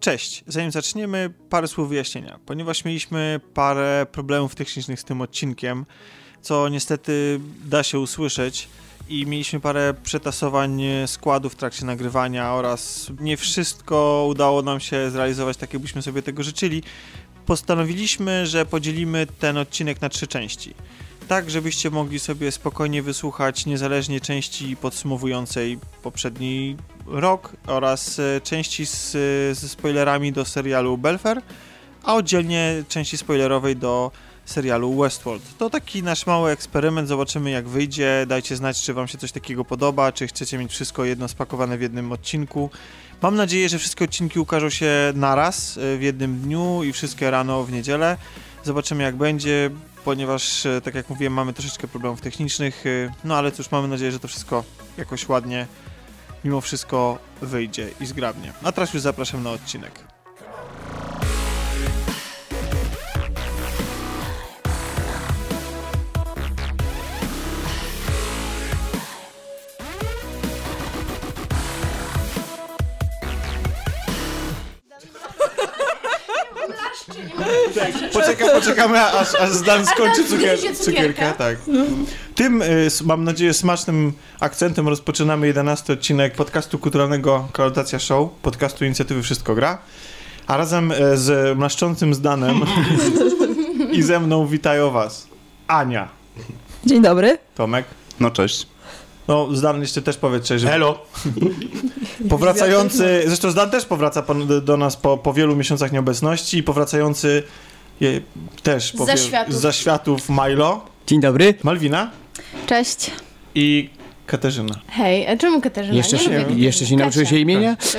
Cześć, zanim zaczniemy, parę słów wyjaśnienia. Ponieważ mieliśmy parę problemów technicznych z tym odcinkiem, co niestety da się usłyszeć, i mieliśmy parę przetasowań składu w trakcie nagrywania oraz nie wszystko udało nam się zrealizować tak, jakbyśmy sobie tego życzyli, postanowiliśmy, że podzielimy ten odcinek na trzy części. Tak, żebyście mogli sobie spokojnie wysłuchać niezależnie części podsumowującej poprzedni rok oraz e, części z, ze spoilerami do serialu Belfer, a oddzielnie części spoilerowej do serialu Westworld. To taki nasz mały eksperyment, zobaczymy jak wyjdzie. Dajcie znać, czy Wam się coś takiego podoba, czy chcecie mieć wszystko jedno spakowane w jednym odcinku. Mam nadzieję, że wszystkie odcinki ukażą się naraz e, w jednym dniu i wszystkie rano w niedzielę. Zobaczymy jak będzie, ponieważ, e, tak jak mówiłem, mamy troszeczkę problemów technicznych, e, no ale cóż, mamy nadzieję, że to wszystko jakoś ładnie mimo wszystko wyjdzie i zgrabnie. A teraz już zapraszam na odcinek. Poczekam, poczekamy, aż, aż Zdan skończy cukier, cukierkę. Tak. Tym, y, mam nadzieję, smacznym akcentem rozpoczynamy 11 odcinek podcastu kulturalnego Kalotacja Show, podcastu inicjatywy Wszystko Gra. A razem y, z mlaszczącym Zdanem i ze mną witają was Ania. Dzień dobry. Tomek. No cześć. No, Zdan jeszcze też powiedz cześć. Żeby... Hello. Powracający, zresztą Zdan też powraca po, do nas po, po wielu miesiącach nieobecności i powracający je, też po Za światów. za światów Milo, Dzień dobry. Malwina Cześć. i Katarzyna. Hej, a czemu Katarzyna? Jeszcze nie się, lubię jeszcze się Kasia. nauczyłeś jej imienia? Kasia.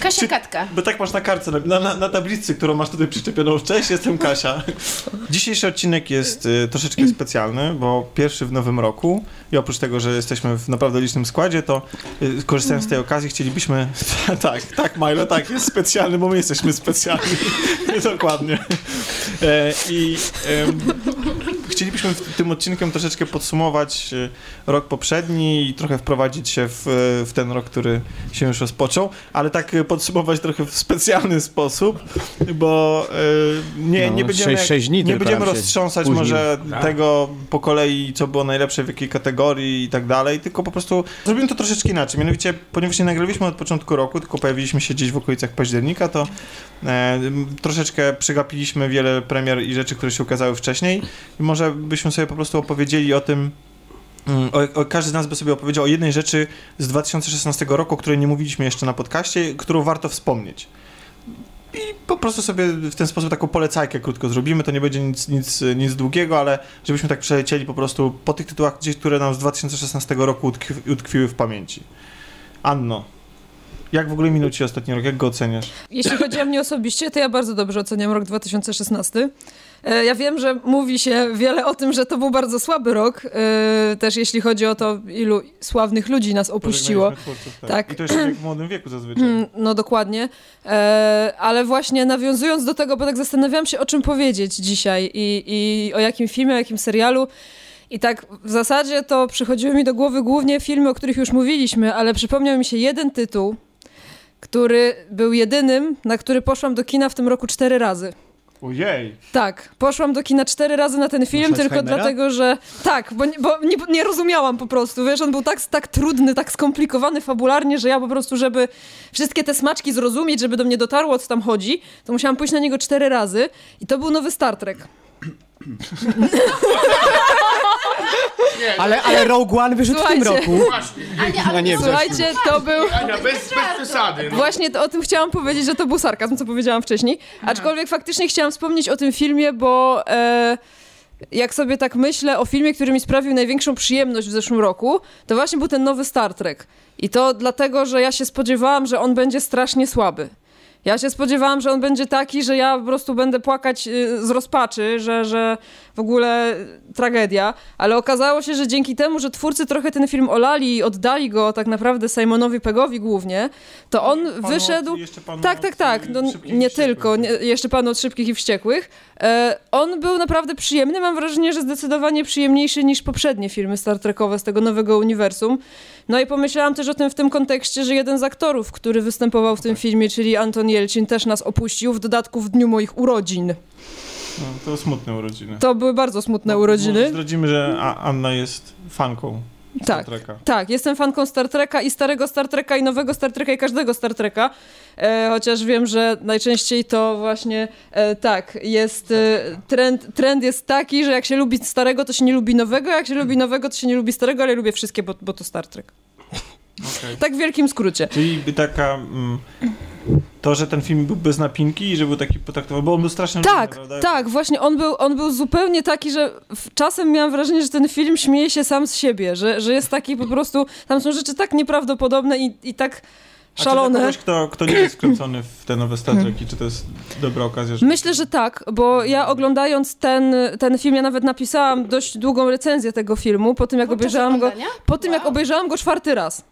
Kasia Katka. Bo tak masz na kartce, na, na, na tablicy, którą masz tutaj przyczepioną. Cześć, jestem Kasia. Dzisiejszy odcinek jest y, troszeczkę specjalny, bo pierwszy w nowym roku i oprócz tego, że jesteśmy w naprawdę licznym składzie, to y, korzystając z tej okazji chcielibyśmy... tak, tak Milo, tak, jest specjalny, bo my jesteśmy specjalni. Dokładnie. E, I chcielibyśmy w tym odcinkiem troszeczkę podsumować y, rok poprzedni i trochę wprowadzić się w, w ten rok, który się już rozpoczął, ale tak y, podsumować trochę w specjalny sposób, bo y, nie, No, nie będziemy, sześć- sześć dni nie tylko będziemy roztrząsać spóźnił. może tego po kolei, co było najlepsze w jakiej kategorii i tak dalej, tylko po prostu zrobimy to troszeczkę inaczej. Mianowicie, ponieważ nie nagraliśmy od początku roku, tylko pojawiliśmy się gdzieś w okolicach października, to e, troszeczkę przegapiliśmy wiele premier i rzeczy, które się ukazały wcześniej i może byśmy sobie po prostu opowiedzieli o tym, mm, o, o, każdy z nas by sobie opowiedział o jednej rzeczy z 2016 roku, o której nie mówiliśmy jeszcze na podcaście, którą warto wspomnieć. I po prostu sobie w ten sposób taką polecajkę krótko zrobimy. To nie będzie nic, nic, nic długiego, ale żebyśmy tak przelecieli po prostu po tych tytułach, gdzieś, które nam z 2016 roku utkwi, utkwiły w pamięci. Anno, jak w ogóle minął Ci ostatni rok? Jak go oceniasz? Jeśli chodzi o mnie osobiście, to ja bardzo dobrze oceniam rok 2016. E, Ja wiem, że mówi się wiele o tym, że to był bardzo słaby rok, e, też jeśli chodzi o to, ilu sławnych ludzi nas opuściło. Twórców, tak. Tak. I to jeszcze w młodym wieku zazwyczaj. Mm, No dokładnie. E, ale właśnie nawiązując do tego, bo tak zastanawiałam się, o czym powiedzieć dzisiaj i, i o jakim filmie, o jakim serialu. I tak w zasadzie to przychodziły mi do głowy głównie filmy, o których już mówiliśmy, ale przypomniał mi się jeden tytuł, który był jedynym, na który poszłam do kina w tym roku cztery razy. Ojej! Tak, poszłam do kina cztery razy na ten film, tylko dlatego, że tak, bo, nie- bo nie, nie rozumiałam po prostu, wiesz, on był tak, tak trudny, tak skomplikowany fabularnie, że ja po prostu, żeby wszystkie te smaczki zrozumieć, żeby do mnie dotarło, o co tam chodzi, to musiałam pójść na niego cztery razy i to był nowy Star Trek. Ale, ale Rogue One wyszedł w tym Słuchajcie. roku. Ania, A nie, nie, Słuchajcie, to był... Ania, bez, bez przesady. No. Właśnie to, o tym chciałam powiedzieć, że to był sarkazm, co powiedziałam wcześniej. Aczkolwiek faktycznie chciałam wspomnieć o tym filmie, bo e, jak sobie tak myślę o filmie, który mi sprawił największą przyjemność w zeszłym roku, to właśnie był ten nowy Star Trek. I to dlatego, że ja się spodziewałam, że on będzie strasznie słaby. Ja się spodziewałam, że on będzie taki, że ja po prostu będę płakać y, z rozpaczy, że, że w ogóle tragedia, ale okazało się, że dzięki temu, że twórcy trochę ten film olali i oddali go tak naprawdę Simonowi Pegowi głównie, to on Panu wyszedł... od- Tak, tak, tak. No, nie tylko, nie, jeszcze pan od Szybkich i Wściekłych. E, on był naprawdę przyjemny. Mam wrażenie, że zdecydowanie przyjemniejszy niż poprzednie filmy Star Trekowe z tego nowego uniwersum. No i pomyślałam też o tym w tym kontekście, że jeden z aktorów, który występował w tym filmie, czyli Anton Jelcin, też nas opuścił, w dodatku w dniu moich urodzin. No, to smutne urodziny. To były bardzo smutne Może urodziny. Zdradzimy, że Anna jest fanką Tak. Tak, jestem fanką Star Treka i starego Star Treka i nowego Star Treka i każdego Star Treka. E, chociaż wiem, że najczęściej to właśnie e, tak, jest e, trend, trend jest taki, że jak się lubi starego, to się nie lubi nowego, jak się lubi nowego, to się nie lubi starego, ale lubię wszystkie, bo, bo to Star Trek. Okej. Tak w wielkim skrócie. Czyli by taka... Mm, to, że ten film był bez napinki i że był taki potraktowany, bo on był strasznie Tak, tak, właśnie on był, on był zupełnie taki, że czasem miałam wrażenie, że ten film śmieje się sam z siebie, że, że jest taki po prostu, tam są rzeczy tak nieprawdopodobne i, i tak A czy szalone. kogoś, kto, kto nie jest wkręcony w te nowe Star Treki, czy to jest dobra okazja, żeby... Myślę, że tak, bo ja oglądając ten, ten film, ja nawet napisałam dość długą recenzję tego filmu, po tym jak Podczas obejrzałam go, po tym jak Wow. obejrzałam go czwarty raz.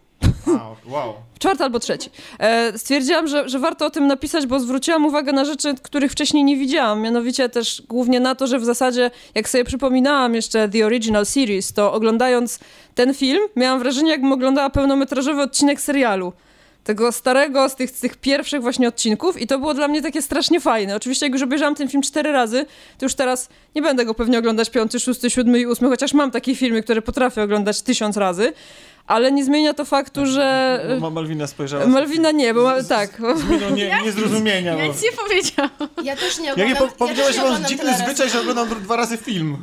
Wow. Czwarty albo trzeci. E, stwierdziłam, że, że warto o tym napisać, bo zwróciłam uwagę na rzeczy, których wcześniej nie widziałam. Mianowicie też głównie na to, że w zasadzie, jak sobie przypominałam jeszcze The Original Series, to oglądając ten film, miałam wrażenie, jakbym oglądała pełnometrażowy odcinek serialu. Tego starego, z tych, z tych pierwszych właśnie odcinków i to było dla mnie takie strasznie fajne. Oczywiście jak już obejrzałam ten film cztery razy, to już teraz nie będę go pewnie oglądać piąty, szósty, siódmy i ósmy, chociaż mam takie filmy, które potrafię oglądać tysiąc razy, ale nie zmienia to faktu, że... Ma Malwina spojrzała... Malwina nie, bo ma, tak. Z nie, niezrozumienia. Ja nic nie powiedziałam. Ja też nie Jak oglądam. nie po, powiedziałeś, ja że mam dziwny zwyczaj, że oglądam dwa razy film.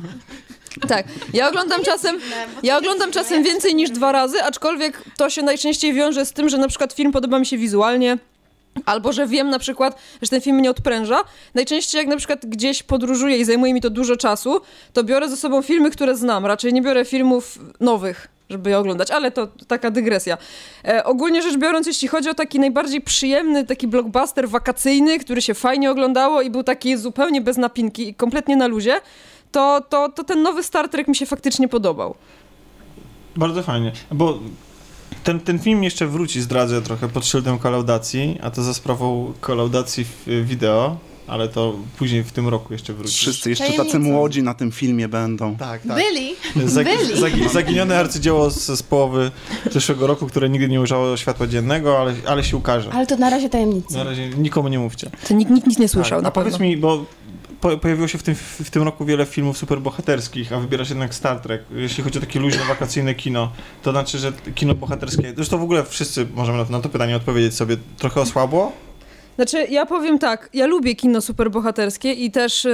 Tak. Ja oglądam czasem, ja oglądam czasem więcej niż dwa razy, aczkolwiek to się najczęściej wiąże z tym, że na przykład film podoba mi się wizualnie. Albo że wiem na przykład, że ten film mnie odpręża. Najczęściej jak na przykład gdzieś podróżuję i zajmuje mi to dużo czasu, to biorę ze sobą filmy, które znam. Raczej nie biorę filmów nowych, żeby je oglądać, ale to taka dygresja. E, ogólnie rzecz biorąc, jeśli chodzi o taki najbardziej przyjemny, taki blockbuster wakacyjny, który się fajnie oglądało i był taki zupełnie bez napinki i kompletnie na luzie, to, to, to ten nowy Star Trek mi się faktycznie podobał. Bardzo fajnie, bo ten, ten film jeszcze wróci, zdradzę trochę, pod szyldem kolaudacji, a to za sprawą kolaudacji w wideo, ale to później w tym roku jeszcze wróci. Wszyscy jeszcze tacy Tajemnica. młodzi na tym filmie będą. Tak, tak. Byli. Zag, Byli. zagi, zaginione arcydzieło z, z połowy zeszłego roku, które nigdy nie ujrzało światła dziennego, ale, ale się ukaże. Ale to na razie tajemnica. Na razie nikomu nie mówcie. To nikt, nikt nic nie słyszał, Tak, na a powiedz pewno. mi, bo po, pojawiło się w tym, w tym roku wiele filmów superbohaterskich, a wybierasz jednak Star Trek. Jeśli chodzi o takie luźne, wakacyjne kino, to znaczy, że kino bohaterskie, zresztą w ogóle wszyscy możemy na to, na to pytanie odpowiedzieć sobie, trochę osłabło? Znaczy, ja powiem tak, ja lubię kino superbohaterskie i też e,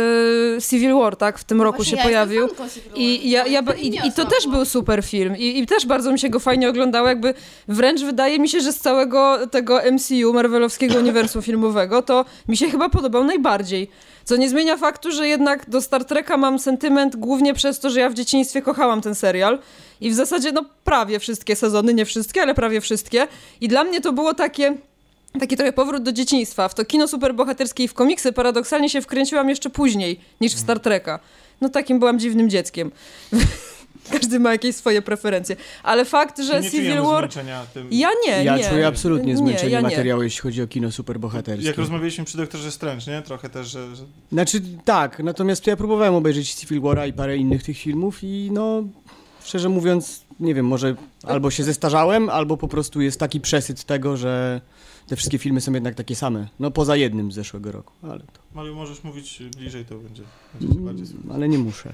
Civil War, tak, w tym roku Właśnie się ja pojawił. I, ja, ja, i, I to też osłabło. był super film. I, I też bardzo mi się go fajnie oglądało. Jakby wręcz wydaje mi się, że z całego tego MCU, Marvelowskiego uniwersum filmowego, to mi się chyba podobał najbardziej. Co nie zmienia faktu, że jednak do Star Treka mam sentyment głównie przez to, że ja w dzieciństwie kochałam ten serial. I w zasadzie, no prawie wszystkie sezony, nie wszystkie, ale prawie wszystkie. I dla mnie to było takie taki trochę powrót do dzieciństwa. W to kino superbohaterskie i w komiksy paradoksalnie się wkręciłam jeszcze później niż w Star Treka. No takim byłam dziwnym dzieckiem. Każdy ma jakieś swoje preferencje. Ale fakt, że nie Civil War... tym. Ja nie, Ja nie. czuję absolutnie Nie, zmęczenie ja nie. materiału, jeśli chodzi o kino superbohaterskie. Jak rozmawialiśmy przy doktorze Strange, nie? Trochę też, że... że... Znaczy tak, natomiast ja próbowałem obejrzeć Civil War'a i parę innych tych filmów i no, szczerze mówiąc, nie wiem, może albo się zestarzałem, albo po prostu jest taki przesyt tego, że te wszystkie filmy są jednak takie same. No poza jednym z zeszłego roku, ale to, Malu, możesz mówić bliżej, to będzie, będzie się bardziej słychać. ale nie muszę.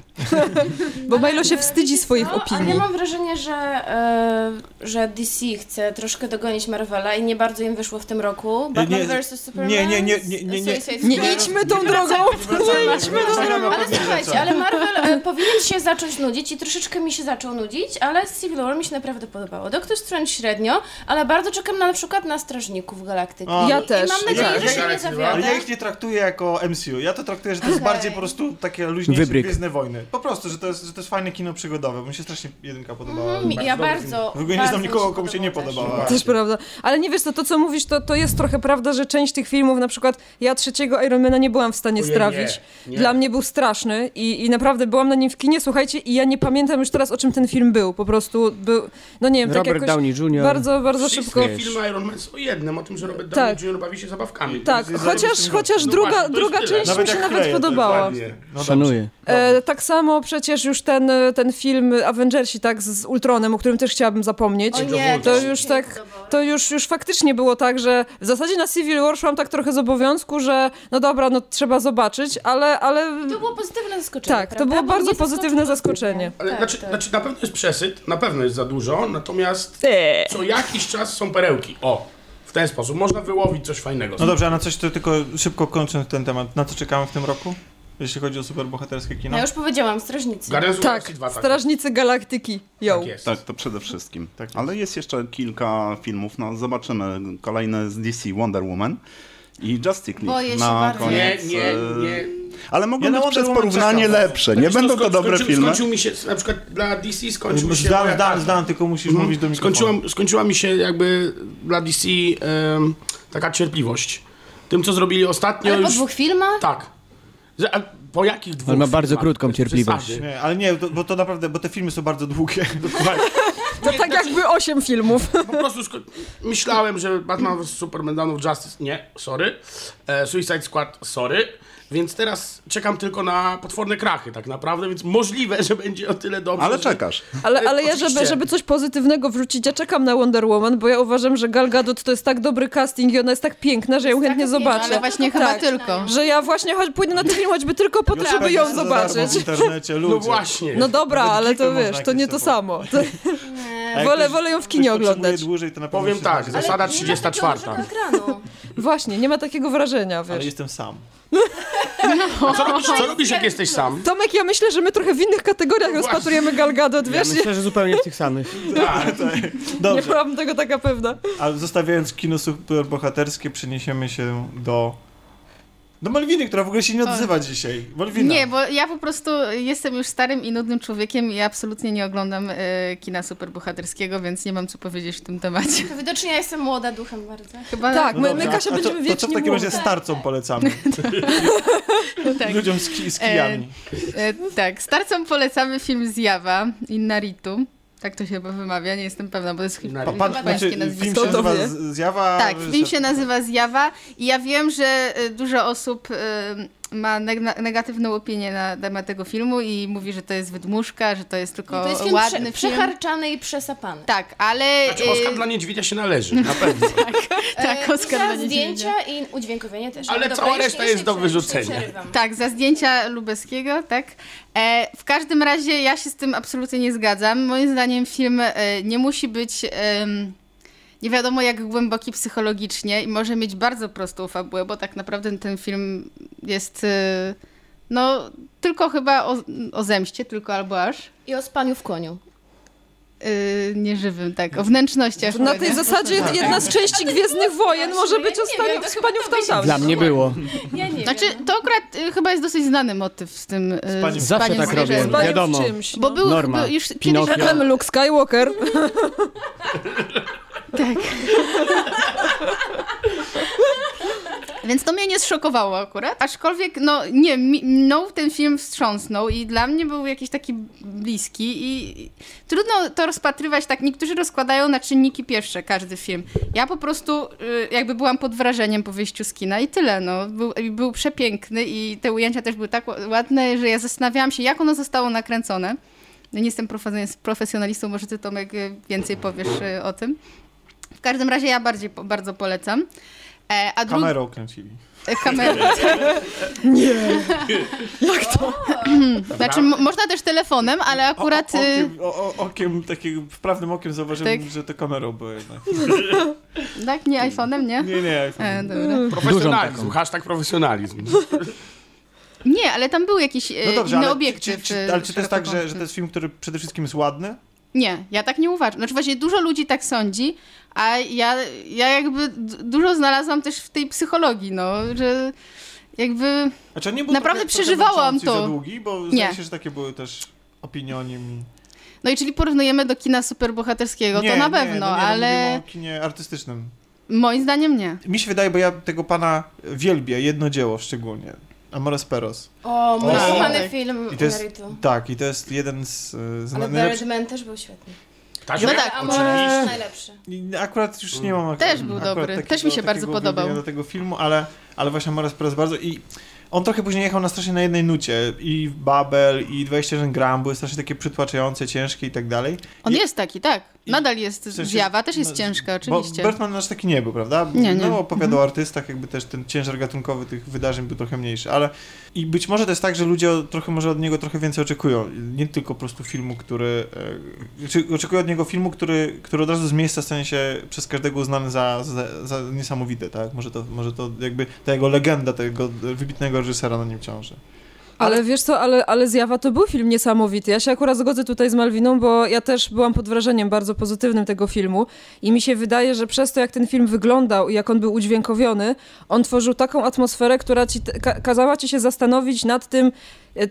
Bo Milo się wstydzi swoich? Ale opinii. ja mam wrażenie, że, e, że DC chce troszkę dogonić Marvela i nie bardzo im wyszło w tym roku. Batman nie, vs. Superman. nie, nie, nie, nie, nie, nie. Nie idźmy tą drogą! Nie idźmy do Ale słuchajcie, ale Marvel e, powinien się zacząć nudzić i troszeczkę mi się zaczął nudzić, ale Civil War mi się naprawdę podobało. Doktor Strange średnio, ale bardzo czekam na, na przykład na Strażników Galaktyki. O. Ja I, też, I mam nadzieję, tak. że się nie Ale Ale zawiodę. ja ich nie traktuję jako MCU. Ja to traktuję, że to jest Okej. bardziej po prostu takie luźniejsze Wybryk. Gwiezdne Wojny. Po prostu, że to, jest, że to jest fajne kino przygodowe. Mi się strasznie jedynka podobała. Mhm, ja dobry bardzo, film. W ogóle nie bardzo znam nikogo, komu się nie też. podobała. Też prawda. Ale nie wiesz, to, to co mówisz, to, to jest trochę prawda, że część tych filmów, na przykład ja trzeciego Ironmana nie byłam w stanie strawić. nie, nie. Dla mnie był straszny i, i naprawdę byłam na nim w kinie, słuchajcie, i ja nie pamiętam już teraz, o czym ten film był. Po prostu był, no nie wiem, tak Robert jakoś Downey Jr. bardzo, bardzo Wszystkie szybko... Wiesz. filmy Iron Man są jednym, o tym, że Robert Tak. Downey Jr. bawi się zabawkami. To Tak, chociaż, chociaż no druga, właśnie, to jest druga część Nawet mi się nawet kleje, to podobała. No Szanuję. E, tak samo przecież już ten, ten film Avengersi, tak, z, Ultronem, o którym też chciałabym zapomnieć. O nie, to już tak, to już, już faktycznie było tak, że w zasadzie na Civil War szłam tak trochę z obowiązku, że no dobra, no trzeba zobaczyć, ale, ale To było pozytywne zaskoczenie. tak, to prawda? było Bo bardzo pozytywne zaskoczenie. Ale Tak, znaczy, tak. znaczy, na pewno jest przesyt, na pewno jest za dużo, natomiast Eee. co jakiś czas są perełki. O, w ten sposób. Można wyłowić coś fajnego. No dobrze, a na coś to tylko szybko kończąc ten temat. Na co czekamy w tym roku? Jeśli chodzi o superbohaterskie kino? Ja już powiedziałam, strażnicy. Guardians Tak, Galaxy 2, tak. Strażnicy Galaktyki, yo. Tak jest. Tak, to przede wszystkim. Tak jest. Ale jest jeszcze kilka filmów, no zobaczymy. Kolejne z DC, Wonder Woman i Justice League Boję na. Nie, koniec. nie, e, nie. Ale mogą Ja być przez porównanie lepsze. Nie co, będą to skoń- dobre skończył, filmy. Skończył mi się, na przykład dla DC skończył mi się... Zdan, moja zdan, karta. zdan, tylko musisz Mhm. mówić do mikrofonu. Skończyła mi się jakby dla DC taka cierpliwość. Tym, co zrobili ostatnio Ale po dwóch filmach? Tak. Po jakich dwóch On ma bardzo filmach? krótką cierpliwość. Nie, ale nie, to, bo to naprawdę, bo te filmy są bardzo długie. To tak jakby osiem filmów. Po prostu myślałem, że Batman vs Superman Dawn of Justice, nie, sorry. E, Suicide Squad, sorry. Więc teraz czekam tylko na potworne krachy tak naprawdę, więc możliwe, że będzie o tyle dobrze. Ale że- czekasz. Ale, ale ja, żeby, żeby coś pozytywnego wrzucić, ja czekam na Wonder Woman, bo ja uważam, że Gal Gadot to jest tak dobry casting i ona jest tak piękna, że ja ją chętnie piękna, zobaczę. ale właśnie chyba tak, tylko. Że ja właśnie choć pójdę na ten film choćby tylko po to, żeby ją zobaczyć. w internecie, ludzie. No właśnie. No dobra, ale to wiesz, to nie to samo. To, wolę- wolę ją w kinie oglądać. dłużej, to na pewno Powiem tak, znajdzie. zasada Ale nie ma takiego 34. dużego ekranu. właśnie, nie ma takiego wrażenia, Ale wiesz. jestem sam. Co robisz, co robisz jak jesteś sam? Tomek, ja myślę, że my trochę w innych kategoriach No właśnie. rozpatrujemy Gal Gadot, Ja wiesz? myślę, że zupełnie w tych samych. Tak. Nie Dobrze, byłam tego taka pewna. a zostawiając kino superbohaterskie, przeniesiemy się do... Do Malwiny, która w ogóle się nie odzywa dzisiaj. Malwina. Nie, bo ja po prostu jestem już starym i nudnym człowiekiem i absolutnie nie oglądam e, kina superbohaterskiego, więc nie mam co powiedzieć w tym temacie. To widocznie ja jestem młoda duchem bardzo. Chyba Tak, No my, Kasia będziemy to, to co wiecznie w takim razie starcom polecamy? tak. Ludziom z, ki- z kijami. E, tak, starcom polecamy film Zjawa Innaritu. Tak to się chyba wymawia, nie jestem pewna, bo to jest chyba. Pa, pan, znaczy, nazwisko. film się nazywa Zjawa... Tak, film się nazywa Zjawa i ja wiem, że e, dużo osób ma neg- negatywną opinię na temat tego filmu i mówi, że to jest wydmuszka, że to jest tylko To jest film ładny prze, film. przecharczany i przesapany. Tak, ale... Znaczy, Oskar e, dla niedźwiedzia się należy, na pewno. tak, E, Oscar za dla niedźwiedzia. zdjęcia i udźwiękowienie też. Ale dobra, cała reszta jest do wyrzucenia. Tak, za zdjęcia Lubeskiego, tak. E, w każdym razie ja się z tym absolutnie nie zgadzam. Moim zdaniem film e, nie musi być em, nie wiadomo jak głęboki psychologicznie i może mieć bardzo prostą fabułę, bo tak naprawdę ten film jest e, no tylko chyba o, o zemście, tylko albo aż. I o spaniu w koniu. E, nieżywym, tak, o wnętrznościach. Na tej zasadzie jedna z części Gwiezdnych Wojen może być o staniu, wiem, spaniu w tam Dla mnie było. Ja nie Znaczy, wiem. to akurat e, chyba jest dosyć znany motyw z tym Spaniem. z Zawsze spaniem tak robię. Spaniu Wiadomo. czymś. Bo był, Norma. był już kiedyś Pinokio. Em, Luke Skywalker. Tak. Więc to mnie nie zszokowało akurat. Aczkolwiek, no nie, mną ten film wstrząsnął i dla mnie był jakiś taki bliski i trudno to rozpatrywać tak. Niektórzy rozkładają na czynniki pierwsze każdy film. Ja po prostu y, jakby byłam pod wrażeniem po wyjściu z kina i tyle, no. Był, był przepiękny i te ujęcia też były tak ła- ładne, że ja zastanawiałam się, jak ono zostało nakręcone. No nie jestem profes- profesjonalistą, może ty Tomek więcej powiesz y, o tym. W każdym razie ja bardziej, bardzo polecam. E, a drugi... Kamerą kręcili. Kamerą. Znaczy, mo- można też telefonem, ale akurat... O, y, okiem, o, o, okiem, takim wprawnym okiem zauważyłem, Tak. że to kamerą było jednak. Tak, nie iPhone'em, nie? Nie, nie, iPhone. E, dobra. Profesjonalizm, hashtag profesjonalizm. Nie, ale tam był jakiś e, No dobrze, inny obiektyw. czy, czy, e, ale czy to jest tak, że, że to jest film, który przede wszystkim jest ładny? Nie, ja tak nie uważam. Znaczy właśnie dużo ludzi tak sądzi, a ja, ja jakby dużo znalazłam też w tej psychologii, no, że jakby... Znaczy, on nie był Naprawdę trochę, przeżywałam to. za długi, bo Nie. zdaje się, że takie były też opinie o nim. No i czyli porównujemy do kina superbohaterskiego, nie, to na nie, pewno, no nie, no ale mówimy o kinie artystycznym. moim zdaniem nie. Mi się wydaje, bo ja tego pana wielbię, jedno dzieło szczególnie. Amores Peros. O, mój kochany Tak. film I to jest, tak, i to jest jeden z, z Ale najlepszych... Birdman też był świetny. Ptasiek? No tak, A oczywiście. może jest najlepszy. Akurat już nie mam. ak- Też był akurat dobry. takiego- Też mi się bardzo podobał. do tego filmu, ale, ale właśnie Morris Press bardzo i on trochę później jechał na strasznie na jednej nucie. I Babel, i 21 gram były strasznie takie przytłaczające, ciężkie i tak dalej. On I- jest taki, tak. Nadal jest w sensie- zjawa, też jest no, ciężka, Bo oczywiście. Bertman nasz taki nie był, prawda? Nie, nie. No, opowiadał Mhm. o artystach, jakby też ten ciężar gatunkowy tych wydarzeń był trochę mniejszy, ale i być może to jest tak, że ludzie trochę może od niego trochę więcej oczekują. Nie tylko po prostu filmu, który... E, czy oczekują od niego filmu, który, który od razu z miejsca stanie się przez każdego uznany za, za, za niesamowite, tak? Może to, może to jakby ta jego legenda, tego wybitnego reżysera na nim ciąży. Ale wiesz co, ale, ale Zjawa to był film niesamowity. Ja się akurat zgodzę tutaj z Malwiną, bo ja też byłam pod wrażeniem bardzo pozytywnym tego filmu i mi się wydaje, że przez to, jak ten film wyglądał i jak on był udźwiękowiony, on tworzył taką atmosferę, która ci, ka kazała ci się zastanowić nad tym,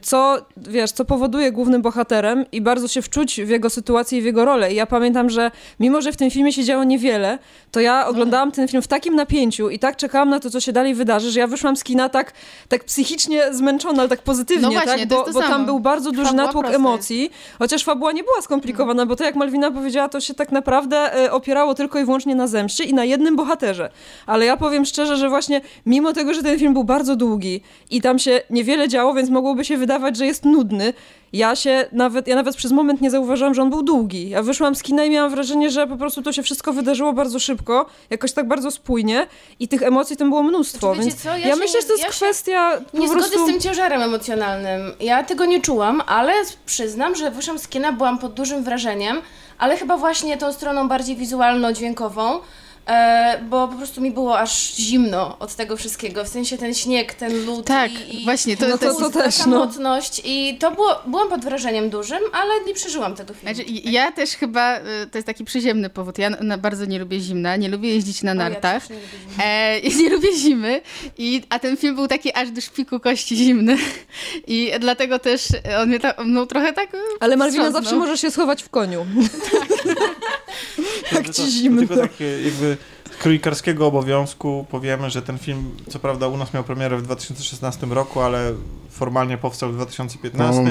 co, wiesz, co powoduje głównym bohaterem i bardzo się wczuć w jego sytuację i w jego rolę. I ja pamiętam, że mimo, że w tym filmie się działo niewiele, to ja oglądałam ten film w takim napięciu i tak czekałam na to, co się dalej wydarzy, że ja wyszłam z kina tak, tak psychicznie zmęczona, ale tak pozytywnie, No właśnie, tak? Bo, jest bo tam samo. był bardzo duży Fabuła natłok emocji, chociaż fabuła nie była skomplikowana, bo to jak Malwina powiedziała, to się tak naprawdę e, opierało tylko i wyłącznie na zemście i na jednym bohaterze. Ale ja powiem szczerze, że właśnie mimo tego, że ten film był bardzo długi i tam się niewiele działo, więc mogłoby się wydawać, że jest nudny, ja się nawet, ja nawet przez moment nie zauważyłam, że on był długi. Ja wyszłam z kina i miałam wrażenie, że po prostu to się wszystko wydarzyło bardzo szybko, jakoś tak bardzo spójnie i tych emocji tam było mnóstwo, Znaczy, więc co, ja ja, się myślę, że to jest ja się kwestia po Nie prostu... zgodzę z tym ciężarem emocjonalnym. Ja tego nie czułam, ale przyznam, że wyszłam z kina, byłam pod dużym wrażeniem, ale chyba właśnie tą stroną bardziej wizualno-dźwiękową, bo po prostu mi było aż zimno od tego wszystkiego, w sensie ten śnieg, ten lód Tak, i, i właśnie, to, No to, to- też, taka no. mocność i to było, byłam pod wrażeniem dużym, ale nie przeżyłam tego filmu. Znaczy, ja też chyba, y, to jest taki przyziemny powód, ja na, bardzo nie lubię zimna, nie lubię jeździć na O, ja nartach. też nie lubię zimy. E, i nie lubię zimy, i, a ten film był taki aż do szpiku kości zimny. I dlatego też on mnie ta, no, trochę tak. e, Ale Malwina zawsze może się schować w koniu. Tak, ci zimno. Tylko tak e, jakby z kronikarskiego obowiązku powiemy, że ten film, co prawda u nas miał premierę w 2016 roku, ale formalnie powstał w 2015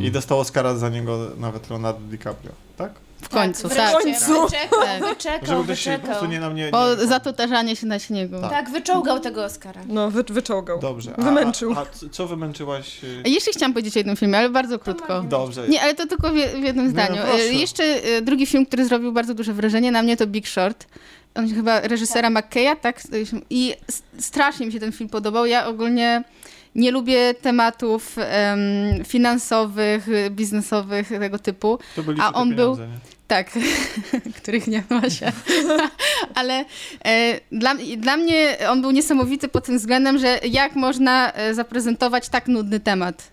i dostał Oscara za niego nawet Leonardo DiCaprio, tak? W końcu, tak. tak. Wreszcie, końcu. Wyczekał, Tak. wyczekał, Żeby ktoś się po wyczekał. prostu nie na mnie... Nie, Bo za to tarzanie się na śniegu. Tak. Tak, wyczołgał tego Oscara. No, wy, wyczołgał. Dobrze. A, Wymęczył. A, a co wymęczyłaś? A Jeszcze chciałam powiedzieć o jednym filmie, ale bardzo krótko. Dobrze. Nie, ale to tylko w, w jednym no zdaniu. E, Jeszcze e, drugi film, który zrobił bardzo duże wrażenie na mnie, to Big Short. On chyba reżysera McKeya, tak? I strasznie mi się ten film podobał. Ja ogólnie nie lubię tematów em, finansowych, biznesowych, tego typu. To byliście a on był-? Tak, których nie ma się. Ale e, dla, dla mnie on był niesamowity pod tym względem, że jak można e, zaprezentować tak nudny temat.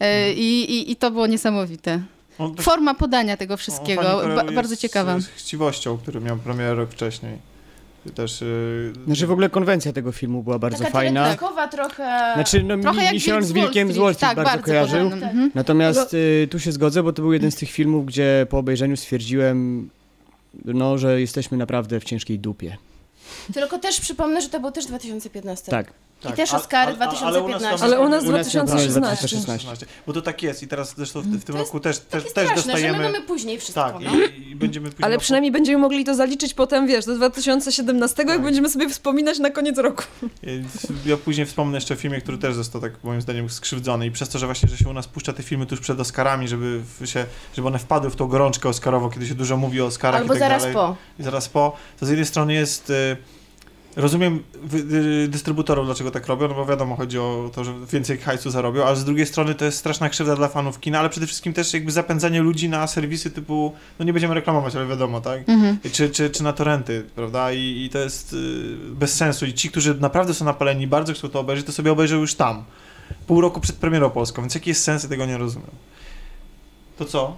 E, i, i, I to było niesamowite. Też- Forma podania tego wszystkiego, ba, bardzo z- ciekawa. Z chciwością, który miał premierę rok wcześniej. Też... y, Znaczy w ogóle konwencja tego filmu była bardzo Taka fajna. teledyskowa trochę... Znaczy, no Trochę mi, jak mi się on z Wilkiem z Wall Street tak, bardzo, bardzo kojarzył. Mhm. Natomiast y, tu się zgodzę, bo to był jeden z tych filmów, gdzie po obejrzeniu stwierdziłem, no, że jesteśmy naprawdę w ciężkiej dupie. Tylko też przypomnę, że to był też 2015. Tak. I też Oscary 2015. Ale u nas U nas się 2016. 2016. Bo to tak jest i teraz zresztą w, w tym To jest roku też, też, Takie też straszne, że my dostajemy... mamy później wszystko. Tak, no. i, i będziemy później... Ale przynajmniej będziemy mogli to zaliczyć potem, wiesz, do 2017, jak Tak. będziemy sobie wspominać na koniec roku. Ja później wspomnę jeszcze o filmie, który też został tak moim zdaniem skrzywdzony i przez to, że właśnie, że się u nas puszcza te filmy tuż przed Oscarami, żeby się, żeby one wpadły w tą gorączkę Oscarową, kiedy się dużo mówi o Oscarach Albo i tak zaraz dalej. po. I zaraz po. To z jednej strony jest... y, Rozumiem y, dystrybutorów, dlaczego tak robią, no bo wiadomo, chodzi o to, że więcej hajsu zarobią, ale z drugiej strony to jest straszna krzywda dla fanów kina, ale przede wszystkim też jakby zapędzanie ludzi na serwisy typu, no nie będziemy reklamować, ale wiadomo, tak? Mhm. czy, czy, czy na torenty, prawda? I, i to jest y, bez sensu. I ci, którzy naprawdę są napaleni, bardzo chcą to obejrzeć, to sobie obejrzą już tam. Pół roku przed premierą polską, więc jaki jest sens, ja tego nie rozumiem. To co?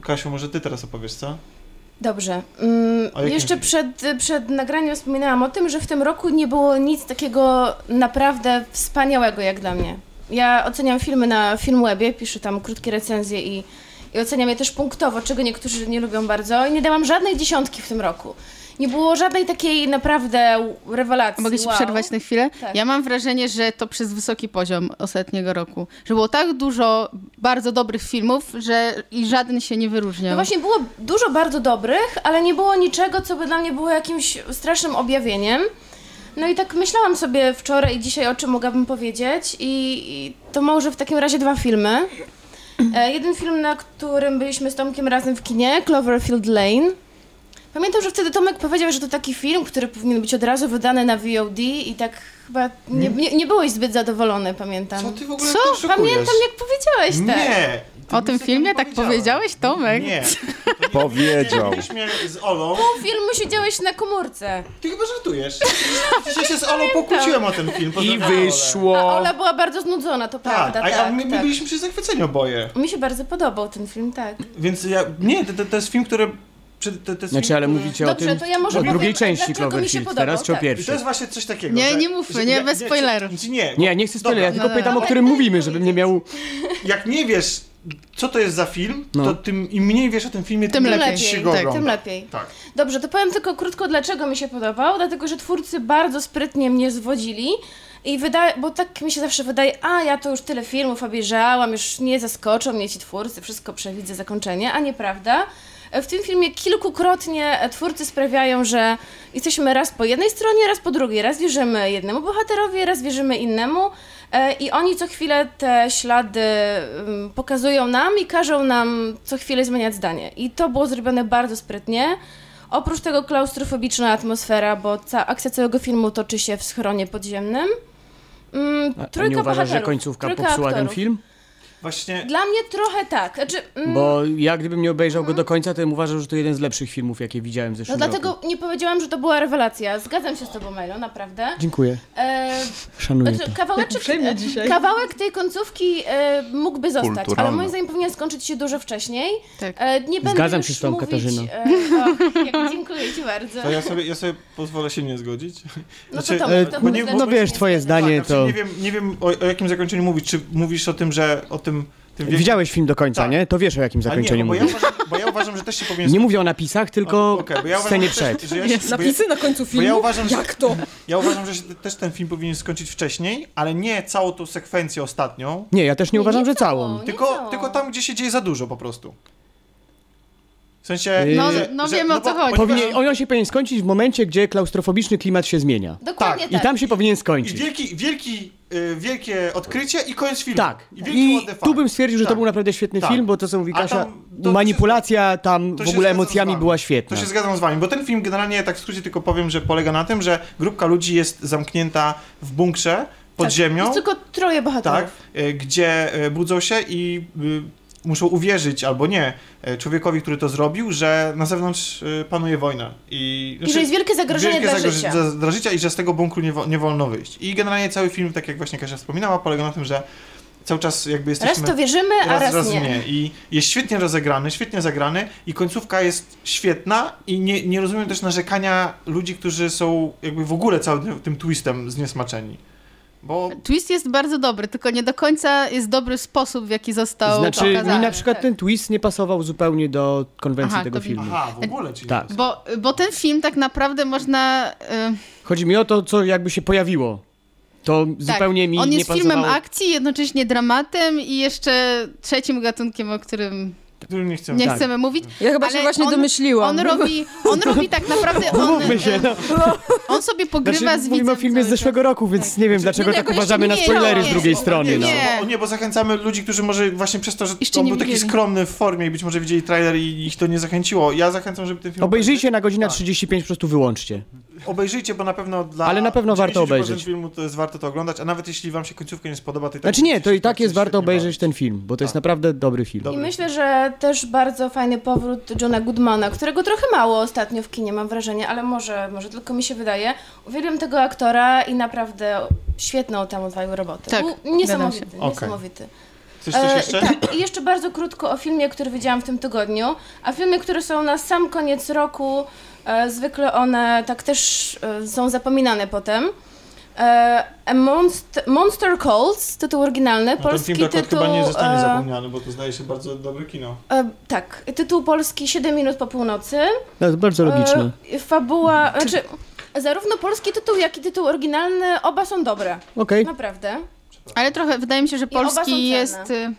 Kasiu, może ty teraz opowiesz, co? Dobrze. Mm, jeszcze przed, przed nagraniem wspominałam o tym, że w tym roku nie było nic takiego naprawdę wspaniałego jak dla mnie. Ja oceniam filmy na Filmwebie, piszę tam krótkie recenzje i, i oceniam je też punktowo, czego niektórzy nie lubią bardzo i nie dałam żadnej dziesiątki w tym roku. Nie było żadnej takiej naprawdę rewelacji. Mogę ci wow. przerwać na chwilę? Tak. Ja mam wrażenie, że to przez wysoki poziom ostatniego roku. Że było tak dużo bardzo dobrych filmów, że i żaden się nie wyróżniał. No właśnie było dużo bardzo dobrych, ale nie było niczego, co by dla mnie było jakimś strasznym objawieniem. No i tak myślałam sobie wczoraj i dzisiaj, o czym mogłabym powiedzieć i, i to może w takim razie dwa filmy. E, jeden film, na którym byliśmy z Tomkiem razem w kinie, Cloverfield Lane. Pamiętam, że wtedy Tomek powiedział, że to taki film, który powinien być od razu wydany na VOD i tak chyba nie, nie, nie byłeś zbyt zadowolony, pamiętam. Co ty w ogóle Co? szykujesz? Pamiętam, jak powiedziałeś tak. Nie! ty O tym takiego filmie tak powiedziałeś. powiedziałeś, Tomek? Nie. Powiedział. Byliśmy z Olą. Pół filmu siedziałeś na komórce. Ty chyba żartujesz. Dzisiaj się z Olą pokłóciłem o ten film. I pozdrawiam Olę. A wyszło. Ola była bardzo znudzona, to Tak, prawda. a, tak, a my, my tak. byliśmy przy zachwyceniu oboje. Mi się bardzo podobał ten film, tak. Więc ja... Nie, to, to, to jest film, który... przy- To, to jest Znaczy, ale mówicie Dobrze, o tym, to ja może o drugiej powiem, części mi się Cloverfield, teraz czy o tak. I to pierwszej? jest właśnie coś takiego. Nie, że, nie mówmy, nie, bez czy- spoilerów. czy Nie, Nie, nie chcę spoiler, ja tylko No, pytam, no, o no. którym mówimy, żebym nie miał... Jak nie wiesz, co to jest za film, No. to tym im mniej wiesz o tym filmie, Tym lepiej. ci się Lepiej, go tak, ogląda. Tym lepiej. Tak. Dobrze, to powiem tylko krótko, dlaczego mi się podobał. Dlatego, że twórcy bardzo sprytnie mnie zwodzili. I wydaje, bo tak mi się zawsze wydaje, a ja to już tyle filmów obejrzałam, już nie zaskoczą mnie ci twórcy, wszystko przewidzę zakończenie, a nieprawda. W tym filmie kilkukrotnie twórcy sprawiają, że jesteśmy raz po jednej stronie, raz po drugiej. Raz wierzymy jednemu bohaterowi, raz wierzymy innemu. E, I oni co chwilę te ślady ym, pokazują nam i każą nam co chwilę zmieniać zdanie. I to było zrobione bardzo sprytnie. Oprócz tego klaustrofobiczna atmosfera, bo ca- akcja całego filmu toczy się w schronie podziemnym. Mm, A, a trójka nie uważasz, że bohaterów, końcówka trójka popsuła ten aktorów. film? Właśnie Dla mnie trochę tak. Znaczy, mm, Bo ja gdybym nie obejrzał go do końca, to bym uważał, że to jeden z lepszych filmów, jakie widziałem w no zeszłym roku. dlatego nie powiedziałam, że to była rewelacja. Zgadzam się z tobą, Melo, naprawdę. Dziękuję, E, szanuję znaczy, to. kawałeczek, kawałek tej końcówki e, mógłby zostać, ale moim zdaniem powinien skończyć się dużo wcześniej. Tak. E, nie będę Zgadzam się z tą, mówić, Katarzyno. E, o, jak, dziękuję ci bardzo. to ja sobie, ja sobie pozwolę się nie zgodzić. No Znaczy, to, to, e, to, bo nie- No wiesz, twoje Tak, zdanie znaczy, to... nie wiem, nie wiem o, o jakim zakończeniu mówić. Czy mówisz o tym, że o tym... tym wielkim- Widziałeś film do końca, Tak. nie? To wiesz o jakim zakończeniu nie, bo ja, mówisz. uważam, bo ja uważam, że też się powinien... Nie mówię o napisach, tylko Okej, bo ja uważam, scenie też- przed. że ja się- bo ja- Napisy na końcu filmu? ja uważam, Jak to? Ja uważam, że się też ten film powinien skończyć wcześniej, ale nie całą tą sekwencję ostatnią, Nie, ja też nie Nie, uważam, nie że całą. całą. Tylko, całą. tylko tam, gdzie się dzieje za dużo po prostu. W sensie... No, że- no że- wiemy, o bo- co chodzi. Powinien, on się powinien skończyć w momencie, gdzie klaustrofobiczny klimat się zmienia. Dokładnie Tak, tak. I tam się powinien I skończyć. wielki, wielki, y, wielkie odkrycie i koniec filmu. Tak. I I tu bym stwierdził, że to Tak. był naprawdę świetny Tak. film, bo to co mówi Kasia, tam- to- manipulacja tam to w się ogóle emocjami była To świetna. się zgadzam z wami, bo ten film generalnie, tak w skrócie tylko powiem, że polega na tym, że grupka ludzi jest zamknięta w bunkrze pod Tak. ziemią, Jest tylko troje bohaterów. tak, y, gdzie y, budzą się i y, muszą uwierzyć, albo nie, y, człowiekowi, który to zrobił, że na zewnątrz y, panuje wojna. I, I że jest wielkie zagrożenie wielkie dla zagroż- życia. Dla, życia i że z tego bunkru nie, wo, nie wolno wyjść. I generalnie cały film, tak jak właśnie Kasia wspominała, polega na tym, że cały czas jakby jesteśmy... Raz to wierzymy, a raz, nie. I jest świetnie rozegrany, świetnie zagrany i końcówka jest świetna i nie, nie rozumiem też narzekania ludzi, którzy są jakby w ogóle całym tym twistem zniesmaczeni. Bo Twist jest bardzo dobry, tylko nie do końca jest dobry sposób, w jaki został Znaczy, mi pokazany. na przykład tak. ten twist nie pasował zupełnie do konwencji Aha, tego filmu. aha, w ogóle ci Tak. Bo, bo ten film tak naprawdę można... y, Chodzi mi o to, co jakby się pojawiło. To zupełnie mi Tak. On nie jest filmem pasowało. akcji, jednocześnie dramatem i jeszcze trzecim gatunkiem, o którym którym nie chcę. nie Tak. chcemy mówić. Ja chyba się właśnie on- domyśliłam. On robi, on robi tak naprawdę... On, Mówmy się, no. on sobie pogrywa Znaczy, z mówimy widzem o filmie z zeszłego roku, więc nie wiem, dlaczego Nie, tak uważamy na spoilery nie, z drugiej strony. Nie, No. nie. Bo, nie, bo zachęcamy ludzi, którzy może właśnie przez to, że Jeszcze on był taki skromny w formie i być może widzieli trailer i ich to nie zachęciło. Ja zachęcam, żeby ten film Obejrzyjcie na godzinę Tak. 35, po prostu wyłączcie. Obejrzyjcie, bo na pewno dla Ale na pewno warto 90% obejrzeć. filmu to jest warto to oglądać, a nawet jeśli wam się końcówka nie spodoba, to i tak Znaczy nie, to i tak jest warto obejrzeć ten film, bo to jest Tak. naprawdę dobry film. Dobry. I myślę, że też bardzo fajny powrót Johna Goodmana, którego trochę mało ostatnio w kinie mam wrażenie, ale może, może tylko mi się wydaje. Uwielbiam tego aktora i naprawdę świetną tam odwalił robotę. Tak, Był niesamowity, niesamowity. Coś, coś E, jeszcze? tak, i jeszcze bardzo krótko o filmie, który widziałam w tym tygodniu. A filmy, które są na sam koniec roku, e, zwykle one tak też e, są zapominane potem. A Monst Monster Calls, tytuł oryginalny, No, ten polski film tytuł... chyba nie zostanie e, zapomniany, bo to zdaje się bardzo dobre kino. e, tak, tytuł polski 7 minut po północy. To bardzo logiczne. E, fabuła, znaczy, zarówno polski tytuł, jak i tytuł oryginalny, oba są dobre. Okej. Naprawdę. Ale trochę wydaje mi się, że polski jest y,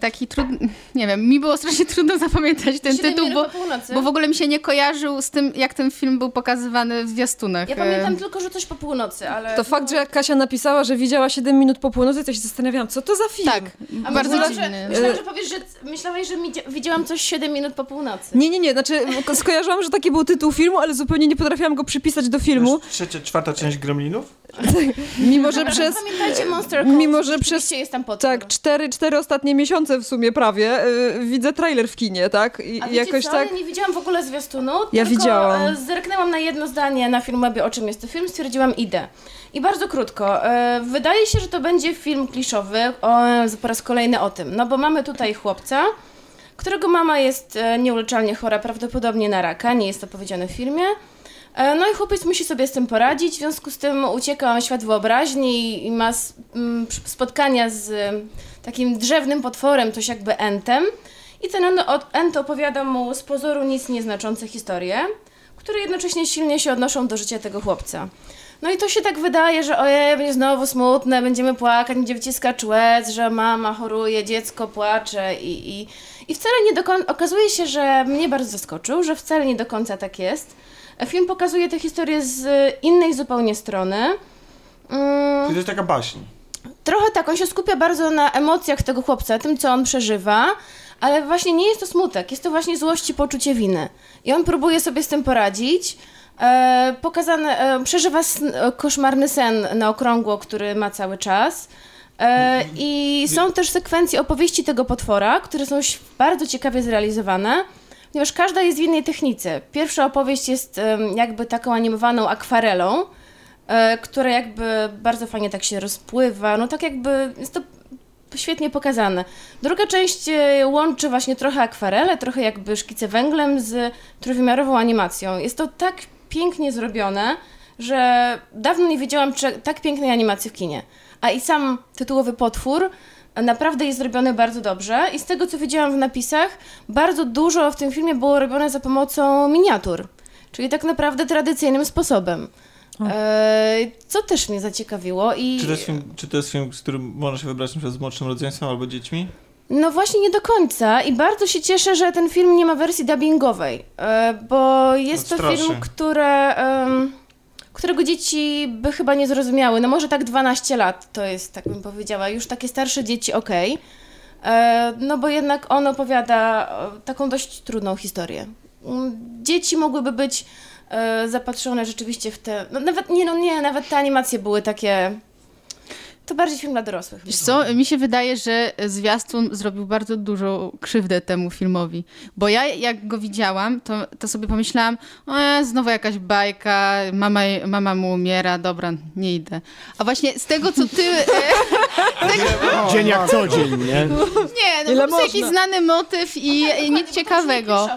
taki trudny. Nie wiem, mi było strasznie trudno zapamiętać ten 7 tytuł, bo, po północy. bo w ogóle mi się nie kojarzył z tym, jak ten film był pokazywany w zwiastunach. Ja Y, pamiętam tylko, że coś po północy, ale... To fakt, że jak Kasia napisała, że widziała 7 minut po północy, to się zastanawiałam, co to za film? Tak, A bardzo myślałam, że, dziwny. myślałam, że powiesz, że myślałeś, że widziałam coś 7 minut po północy. Nie, nie, nie, znaczy ko- skojarzyłam, że taki był tytuł filmu, ale zupełnie nie potrafiłam go przypisać do filmu, Trzecia, czwarta część Gremlinów? mimo że przez... Pamiętajcie Monster mimo, że przez- jest tam potwór. Tak, cztery, cztery ostatnie miesiące w sumie prawie y, widzę trailer w kinie, tak? I A jakoś co? tak... Ja nie widziałam w ogóle zwiastunu, Ja tylko widziałam. e, zerknęłam na jedno zdanie na filmwebie, o czym jest to film, stwierdziłam idę. I bardzo krótko. E, Wydaje się, że to będzie film kliszowy, o, po raz kolejny o tym. No bo mamy tutaj chłopca, którego mama jest e, nieuleczalnie chora, prawdopodobnie na raka, nie jest to powiedziane w filmie. No i chłopiec musi sobie z tym poradzić, w związku z tym ucieka w świat wyobraźni i- ma spotkania z takim drzewnym potworem, coś jakby entem. I ten ent opowiada mu z pozoru nic nieznaczące historie, które jednocześnie silnie się odnoszą do życia tego chłopca. No i to się tak wydaje, że ojej, będzie znowu smutne, będziemy płakać, będzie wyciskać łez, że mama choruje, dziecko płacze i, i, i wcale nie do końca, okazuje się, że mnie bardzo zaskoczył, że wcale nie do końca tak jest. Film pokazuje tę historię z innej zupełnie strony. Mm, To jest taka baśń. Trochę tak, on się skupia bardzo na emocjach tego chłopca, tym co on przeżywa, ale właśnie nie jest to smutek, jest to właśnie złość i poczucie winy. I on próbuje sobie z tym poradzić. E, pokazane, e, przeżywa sn, e, koszmarny sen na okrągło, który ma cały czas. E, I są też sekwencje opowieści tego potwora, które są bardzo ciekawie zrealizowane, ponieważ każda jest w innej technice. Pierwsza opowieść jest jakby taką animowaną akwarelą, e, która jakby bardzo fajnie tak się rozpływa, no tak jakby jest to świetnie pokazane. Druga część e, łączy właśnie trochę akwarele, trochę jakby szkice węglem z trójwymiarową animacją. Jest to tak pięknie zrobione, że dawno nie widziałam cze- tak pięknej animacji w kinie. A i sam tytułowy potwór naprawdę jest zrobiony bardzo dobrze i z tego co widziałam w napisach, bardzo dużo w tym filmie było robione za pomocą miniatur, czyli tak naprawdę tradycyjnym sposobem. E, co też mnie zaciekawiło i... Czy to, jest film, czy to jest film, z którym można się wybrać przykład z młodszym rodzeństwem albo dziećmi? No właśnie nie do końca i bardzo się cieszę, że ten film nie ma wersji dubbingowej, e, bo jest to Odstraszy. film, które, którego dzieci by chyba nie zrozumiały. No może tak 12 lat to jest, tak bym powiedziała, już takie starsze dzieci okej. E, No bo jednak on opowiada taką dość trudną historię. Mm, Dzieci mogłyby być zapatrzone rzeczywiście w te... No nawet, nie no nie, nawet te animacje były takie... To bardziej film dla dorosłych. Wiesz co, mi się wydaje, że zwiastun zrobił bardzo dużą krzywdę temu filmowi. Bo ja jak go widziałam, to, to sobie pomyślałam, e, znowu jakaś bajka, mama, mama mu umiera, dobra, nie idę. A właśnie z tego, co ty... E, Dzień jak co dzień, nie? nie, no Ile po prostu jakiś znany motyw i i nic ciekawego.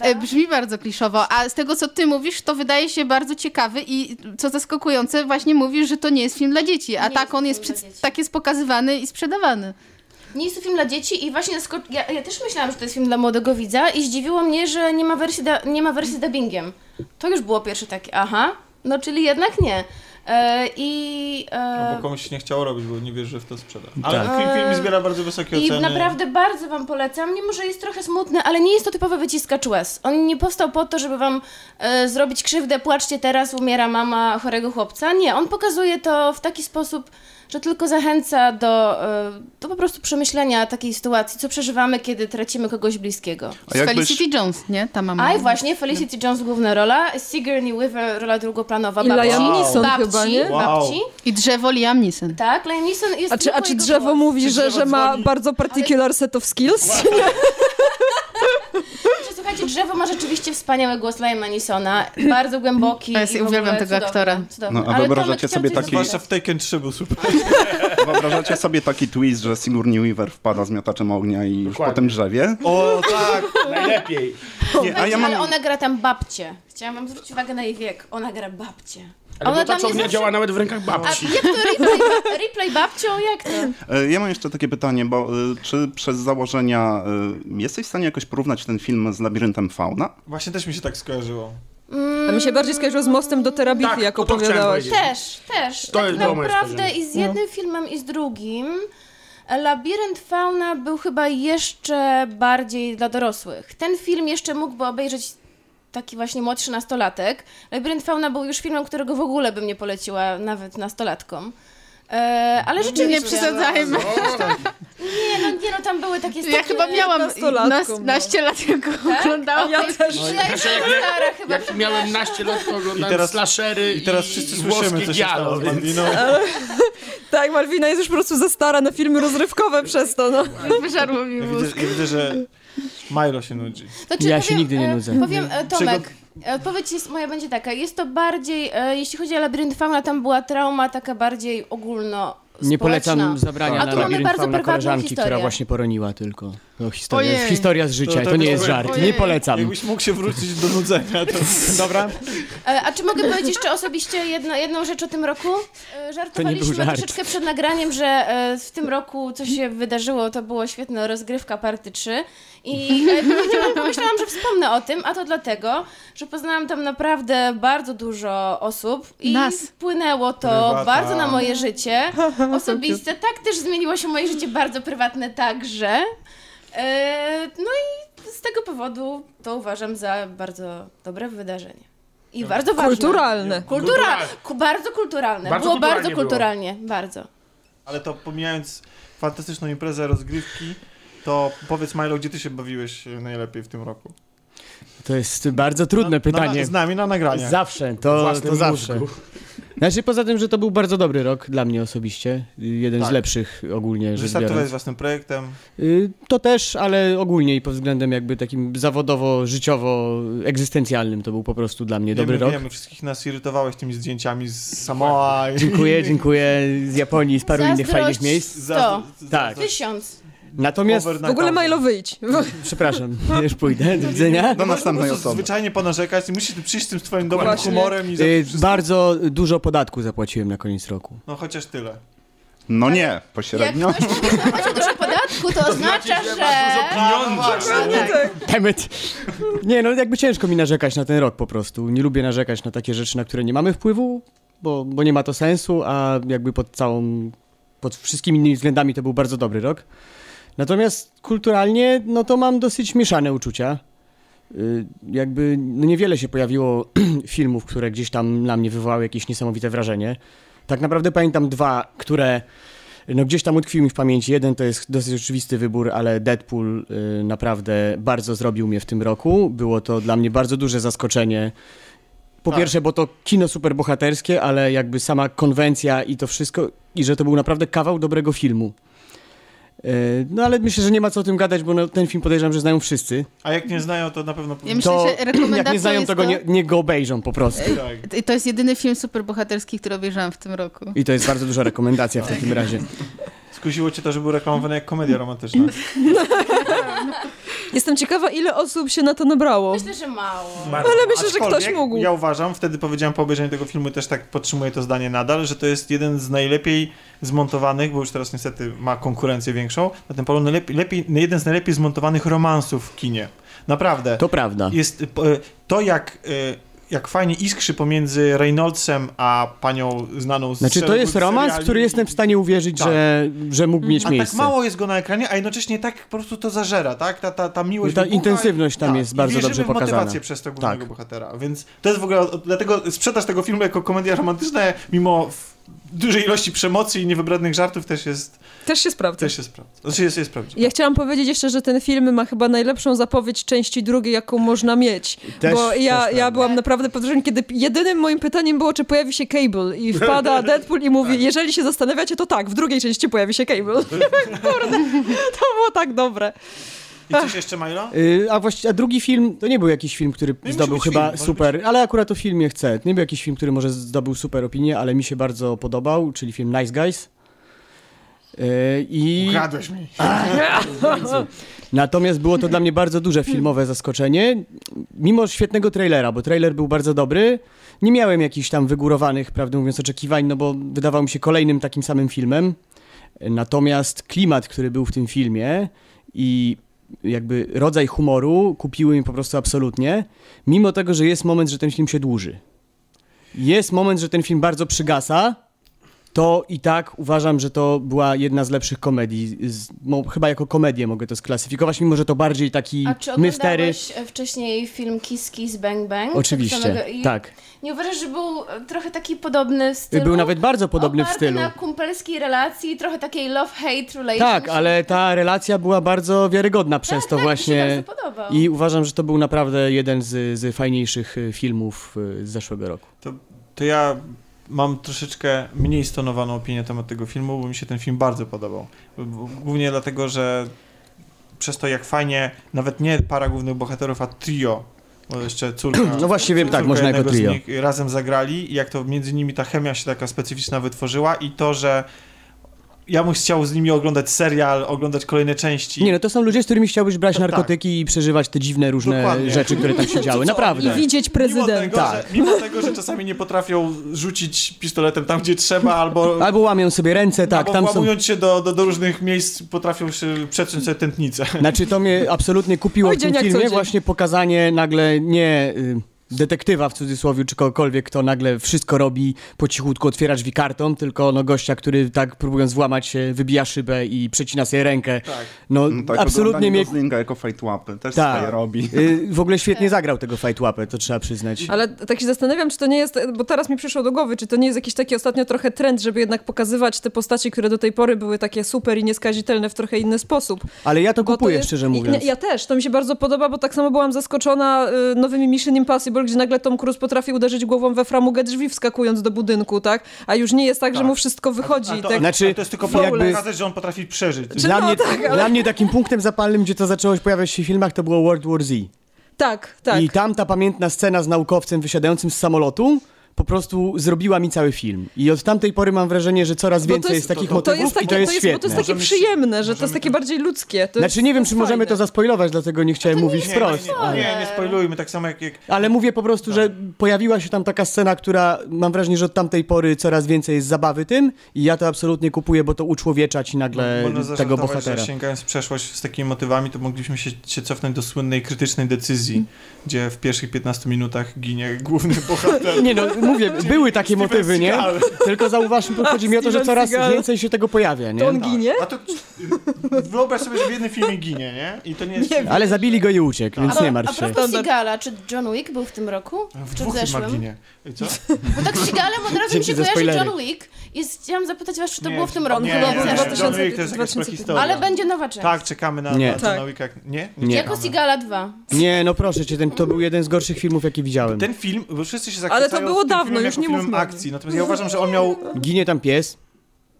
E, Brzmi bardzo kliszowo, a z tego, co ty mówisz, to wydaje się bardzo ciekawy i co zaskakujące, właśnie mówisz, że to nie jest film dla dzieci, a Nie tak jest on jest dzieci. tak jest pokazywany i sprzedawany. Nie jest to film dla dzieci i właśnie ja, ja też myślałam, że to jest film dla młodego widza i zdziwiło mnie, że nie ma wersji, da- nie ma wersji z dubbingiem. To już było pierwsze takie, aha, no czyli jednak nie. E, I e, Albo komuś się nie chciało robić, bo nie wierzy, że w to sprzeda. Ale Tak. film, film zbiera bardzo wysokie I oceny. naprawdę bardzo wam polecam, mimo że jest trochę smutny, ale nie jest to typowy wyciskacz łez. On nie powstał po to, żeby wam e, zrobić krzywdę, płaczcie teraz, umiera mama chorego chłopca. Nie, on pokazuje to w taki sposób, że tylko zachęca do, e, do po prostu przemyślenia takiej sytuacji, co przeżywamy, kiedy tracimy kogoś bliskiego. A Felicity Jones, nie? Ta mama. A i właśnie Felicity Jones główna rola, Sigourney Weaver rola drugoplanowa, I babci. Liam Neeson babci, chyba, nie? Wow. babci. I drzewo Liam Neeson. Tak, Liam Neeson jest A czy, a czy drzewo głos. mówi, Czy że, drzewo że ma bardzo particular set of skills? Znaczy, Słuchajcie, drzewo ma rzeczywiście wspaniały głos Liama Neesona, bardzo głęboki. Ja i uwielbiam tego cudowny, aktora. Cudowny. No, a Ale wyobrażacie sobie taki- Zwłaszcza w Taken 3 był super. wyobrażacie sobie taki twist, że Sigourney Weaver wpada z miotaczem ognia i już Dokładnie. po tym drzewie? O, tak! Najlepiej. Nie, a ja mam... Ale ona gra tam babcię. Chciałam wam zwrócić uwagę na jej wiek. Ona gra babcię. Ale Ona ta czownia zawsze- działa nawet w rękach A babci. jak to replay, replay babcią? Jak to? E, Ja mam jeszcze takie pytanie, bo e, czy przez założenia e, jesteś w stanie jakoś porównać ten film z Labiryntem Fauna? Właśnie też mi się tak skojarzyło. A mi się bardziej skojarzyło z mostem do terabity, Tak, jak opowiadałaś. Też, też. To tak naprawdę i z jednym filmem, i z drugim. Labirynt Fauna był chyba jeszcze bardziej dla dorosłych. Ten film jeszcze mógłby obejrzeć taki właśnie młodszy nastolatek. Labirynt Fauna był już filmem, którego w ogóle bym nie poleciła nawet nastolatkom. E, ale rzeczywiście... Nie przesadzajmy. Nie, no, nie, no tam były takie... Ja chyba miałam no. naście lat, jak Tak? oglądałam. Ja też. Ja stara chyba. Jak miałem naście lat, oglądałem I teraz- slashery I teraz wszyscy i słyszymy, co się stało z. Tak, Malwina jest już po prostu za stara na filmy rozrywkowe przez to, no. Wyżarło mi Ja mózg. widzę, ja widzę, że Milo się nudzi. Znaczy, Ja się nigdy nie e, nudzę. Powiem, e, Tomek, e, odpowiedź jest, moja będzie taka. Jest to bardziej, e, jeśli chodzi o labirynt fauna, tam była trauma taka bardziej ogólno Nie polecam społeczna. zabrania A na tu mamy labirynt bardzo fauna prywatną koleżanki, która historię. właśnie poroniła tylko. To historia, Ojej. historia z życia, To- to, to nie jest żart. Ojej. Nie polecam. Jakbyś mógł się wrócić do nudzenia, to... Dobra? E, A czy mogę powiedzieć jeszcze osobiście jedno, jedną rzecz o tym roku? E, Żartowaliśmy żart. troszeczkę przed nagraniem, że e, w tym roku coś się wydarzyło, to było świetne rozgrywka party 3 i pomyślałam, że wspomnę o tym, a to dlatego, że poznałam tam naprawdę bardzo dużo osób i Nas. wpłynęło to Prywata. bardzo na moje życie osobiste. Tak też zmieniło się moje życie bardzo prywatne także. E, No i z tego powodu to uważam za bardzo dobre wydarzenie. I bardzo ważne. Kulturalne. Kultura, ku, bardzo kulturalne. Bardzo było kulturalnie bardzo było. kulturalnie, bardzo. Ale to pomijając fantastyczną imprezę rozgrywki, to powiedz Milo, gdzie ty się bawiłeś e, najlepiej w tym roku? To jest bardzo trudne Na- pytanie. Na, z nami na nagraniach. Zawsze, to, to zawsze. mózgu. Znaczy poza tym, że to był bardzo dobry rok dla mnie osobiście. Jeden Tak. z lepszych ogólnie rzecz Wystartowałeś biorąc. z własnym projektem. Y, To też, ale ogólnie i pod względem jakby takim zawodowo, życiowo, egzystencjalnym to był po prostu dla mnie dobry wiemy, rok. wiemy, wszystkich nas irytowałeś tymi zdjęciami z Samoa. i- Dziękuję, dziękuję z Japonii, z paru innych Zazdrość fajnych miejsc. Za- Tak. Tysiąc. Natomiast, W ogóle 9000. Milo wyjdź. przepraszam, już pójdę, do widzenia. Do następnej osoby. zwyczajnie ponarzekać i musisz przyjść z tym swoim dobrym Właśnie. humorem i Y, wszystko. Bardzo dużo podatku zapłaciłem na koniec roku. No chociaż tyle. No nie, Jak pośrednio. ktoś mówi, że płaci dużo podatku, to oznacza, że że... masz dużo pieniędzy. Tak. Temet. Nie, no jakby ciężko mi narzekać na ten rok po prostu. Nie lubię narzekać na takie rzeczy, na które nie mamy wpływu, bo, bo nie ma to sensu, a jakby pod całą, pod wszystkimi innymi względami to był bardzo dobry rok. Natomiast kulturalnie, no to mam dosyć mieszane uczucia. Y, Jakby no niewiele się pojawiło filmów, które gdzieś tam na mnie wywołały jakieś niesamowite wrażenie. Tak naprawdę pamiętam dwa, które no gdzieś tam utkwił mi w pamięci. Jeden to jest dosyć oczywisty wybór, ale Deadpool y, naprawdę bardzo zrobił mnie w tym roku. Było to dla mnie bardzo duże zaskoczenie. Po Tak. pierwsze, bo to kino superbohaterskie, ale jakby sama konwencja i to wszystko, i że to był naprawdę kawał dobrego filmu. Y, No ale myślę, że nie ma co o tym gadać, bo no, ten film podejrzewam, że znają wszyscy. A jak nie znają, to na pewno Ja powinni. myślę, To że rekomendacją jak nie znają, to go nie, nie go obejrzą po prostu. Tak. I to jest jedyny film superbohaterski, który obejrzałem w tym roku. I to jest bardzo duża rekomendacja w takim razie. Skusiło cię to, że był reklamowany jak komedia romantyczna. Jestem ciekawa, ile osób się na to nabrało. Myślę, że mało. Bardzo. Ale myślę, że ktoś mógł. Ja uważam, wtedy powiedziałem po obejrzeniu tego filmu i też tak podtrzymuję to zdanie nadal, że to jest jeden z najlepiej zmontowanych, bo już teraz niestety ma konkurencję większą, na tym polu najlepiej, lepiej, jeden z najlepiej zmontowanych romansów w kinie. Naprawdę. To prawda. Jest e, to, jak, e, jak fajnie iskrzy pomiędzy Reynoldsem a panią znaną z Znaczy, to jest romans, seriali. który jestem w stanie uwierzyć, Tak. że, że mógł mieć A miejsce. tak mało jest go na ekranie, a jednocześnie tak po prostu to zażera, tak? Ta, ta, ta miłość Ta wybucha intensywność tam jest i bardzo dobrze w pokazana. motywację przez tego głównego Tak. bohatera, więc to jest w ogóle, dlatego sprzedaż tego filmu jako komedia romantyczna, mimo w- dużej ilości przemocy i niewybrednych żartów też jest, Też się sprawdza. też się sprawdza. Znaczy jest, jest prawdziwy. Ja chciałam powiedzieć jeszcze, że ten film ma chyba najlepszą zapowiedź części drugiej, jaką można mieć. Też- bo ja, ja byłam naprawdę pod wrażeniem, kiedy jedynym moim pytaniem było, czy pojawi się Cable. I wpada Deadpool i mówi, jeżeli się zastanawiacie, to tak, w drugiej części pojawi się Cable. Kurde, to było tak dobre. I coś jeszcze, Milo? Y, a właściwie, a drugi film, to nie był jakiś film, który musi zdobył chyba film, super, ale akurat o filmie chcę. Nie był jakiś film, który może zdobył super opinię, ale mi się bardzo podobał, czyli film Nice Guys. E, I Ukradłeś mi. natomiast było to dla mnie bardzo duże filmowe zaskoczenie, mimo świetnego trailera, bo trailer był bardzo dobry. Nie miałem jakichś tam wygórowanych, prawdę mówiąc, oczekiwań, no bo wydawał mi się kolejnym takim samym filmem. Natomiast klimat, który był w tym filmie i jakby rodzaj humoru kupiły mi po prostu absolutnie, mimo tego, że jest moment, że ten film się dłuży. Jest moment, że ten film bardzo przygasa, to i tak uważam, że to była jedna z lepszych komedii. Z, mo, chyba jako komedię mogę to sklasyfikować, mimo że to bardziej taki A czy mystery. oglądałeś e, wcześniej film Kiss Kiss Bang Bang? Oczywiście, Tak samego- i tak. Nie uważasz, że był e, trochę taki podobny w stylu? Był nawet bardzo podobny w stylu. na kumpelskiej relacji, trochę takiej love-hate relationship. Tak, ale ta relacja była bardzo wiarygodna przez to tak, Mi właśnie. się bardzo podobał. I uważam, że to był naprawdę jeden z, z fajniejszych y, filmów z zeszłego roku. To, to ja mam troszeczkę mniej stonowaną opinię na temat tego filmu, bo mi się ten film bardzo podobał. Głównie dlatego, że przez to jak fajnie, nawet nie para głównych bohaterów, a trio, bo jeszcze córka... No właśnie wiem, tak, można jako trio. nich razem zagrali i jak to między nimi ta chemia się taka specyficzna wytworzyła i to, że ja bym chciał z nimi oglądać serial, oglądać kolejne części. Nie no, to są ludzie, z którymi chciałbyś brać To tak. narkotyki i przeżywać te dziwne różne Dokładnie. rzeczy, które tam się działy. I Naprawdę. widzieć Mimo prezydenta. tego, Tak. że, mimo tego, że czasami nie potrafią rzucić pistoletem tam, gdzie trzeba, albo Albo łamią sobie ręce, tak, Albo tam są... włamując się do, do, do różnych miejsc potrafią się przetrzeć sobie tętnicę. Znaczy to mnie absolutnie kupiło Oj, w tym filmie właśnie pokazanie nagle nie y, detektywa w cudzysłowie, czy kogokolwiek, kto nagle wszystko robi po cichutku, otwiera drzwi kartą, tylko no gościa, który tak próbując włamać się, wybija szybę i przecina sobie rękę. Tak. No, No tak, absolutnie mnie... Goslinga jako fight łapy też Tak. swoje robi. Y, w ogóle świetnie zagrał tego fight łapę, to trzeba przyznać. Ale tak się zastanawiam, czy to nie jest, bo teraz mi przyszło do głowy, czy to nie jest jakiś taki ostatnio trochę trend, żeby jednak pokazywać te postaci, które do tej pory były takie super i nieskazitelne w trochę inny sposób. Ale ja to Bo kupuję, jest- szczerze mówiąc. Ja też, to mi się bardzo podoba, bo tak samo byłam zaskoczona y, nowymi Mission Impossible, gdzie nagle Tom Cruise potrafi uderzyć głową we framugę drzwi wskakując do budynku, tak? A już nie jest tak, że Tak. mu wszystko wychodzi. A to, tak. Znaczy, a to jest tylko jakby... pokazać, że on potrafi przeżyć. Dla, no mnie, tak, ale- dla mnie takim punktem zapalnym, gdzie to zaczęło się pojawiać się w filmach, to było World War Z. tak, tak. I tam ta pamiętna scena z naukowcem wysiadającym z samolotu po prostu zrobiła mi cały film. I od tamtej pory mam wrażenie, że coraz więcej jest, takich to- to motywów to jest takie, i to jest bo świetne. to jest takie Możemy przyjemne, że to jest takie to- bardziej ludzkie. To Znaczy jest, nie wiem, to czy jest możemy fajne. to zaspoilować, dlatego nie chciałem mówić Nie, wprost. nie, nie, ale... nie, nie spoilujmy, tak samo jak... jak Ale mówię po prostu, że pojawiła się tam taka scena, która mam wrażenie, że od tamtej pory coraz więcej jest zabawy tym i ja to absolutnie kupuję, bo to uczłowiecza ci nagle można tego bohatera. że sięgając w przeszłość z takimi motywami, to moglibyśmy się, się cofnąć do słynnej krytycznej decyzji, gdzie w pierwszych 15 minutach ginie główny bohater. Nie no, mówię, były takie Steven motywy, nie? Tylko zauważmy, chodzi mi o to, że coraz Seagal. więcej się tego pojawia, nie? To on ginie? A to wyobraź sobie, że w jednym filmie ginie, nie? I to nie jest... Nie. Ale zabili go i uciekł, więc A, nie a martw się. propos Standard. Seagala, czy John Wick był w tym roku? W czy w zeszłym? ginie. I co? Bo tak z Seagalem od razu mi się kojarzy. John Wick i chciałam zapytać was, czy to Nie, było w tym roku. nie, chyba nie, nie, w John 2000 Wick to jest jakaś 2000 prehistoria. Ale będzie nowa część. Tak, czekamy na, Nie. na Tak. Wicka. Nie? Nie. Jako Seagala 2. Nie, no proszę cię, ten, to był jeden z gorszych filmów, jakie widziałem. Ten film, bo wszyscy się Ale zachwycają to było dawno, filmem już nie filmem mówmy akcji, natomiast ja uważam, że on miał... Ginie tam pies.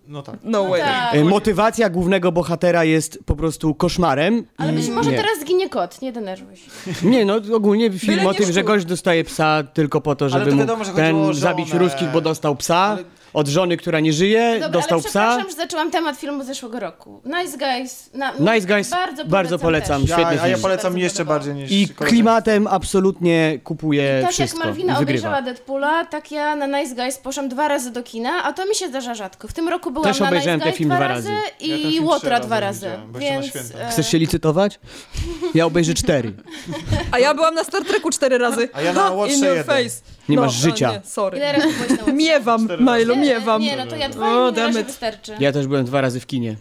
No tak. No way. Tak. E, Motywacja głównego bohatera jest po prostu koszmarem. Ale być może nie. teraz zginie kot, nie denerwuj się. Nie, no ogólnie film Byle o tym, że gość dostaje psa tylko po to, żeby to wiadomo, chodziło ten zabić ruskich, bo dostał psa. Od żony, która nie żyje, Dobra, dostał ale psa. przepraszam, że zaczęłam temat filmu z zeszłego roku. Nice Guys. Na, Nice Guys, bardzo polecam. bardzo polecam. Też. Ja, Świetny a ja film. polecam Bardzo jeszcze podobało. bardziej niż I klimatem absolutnie kupuje Tak wszystko. jak Malwina i wygrywa. obejrzała Deadpoola, tak ja na Nice Guys poszłam dwa razy do kina, a to mi się zdarza rzadko. W tym roku byłam Też na obejrzałem Nice ten film dwa razy. Ja i Łotra dwa razy Więc, e, Chcesz się licytować? Ja obejrzę cztery. A ja byłam na Star Treku cztery razy. A ja na Łotrze In your jeden. face. Nie no, masz życia. No, nie, sorry. Ile razy byłeś na? Miewam, razy. Nie, miewam. Nie, no to ja dwa O, it. wystarczy. Ja też byłem dwa razy w kinie.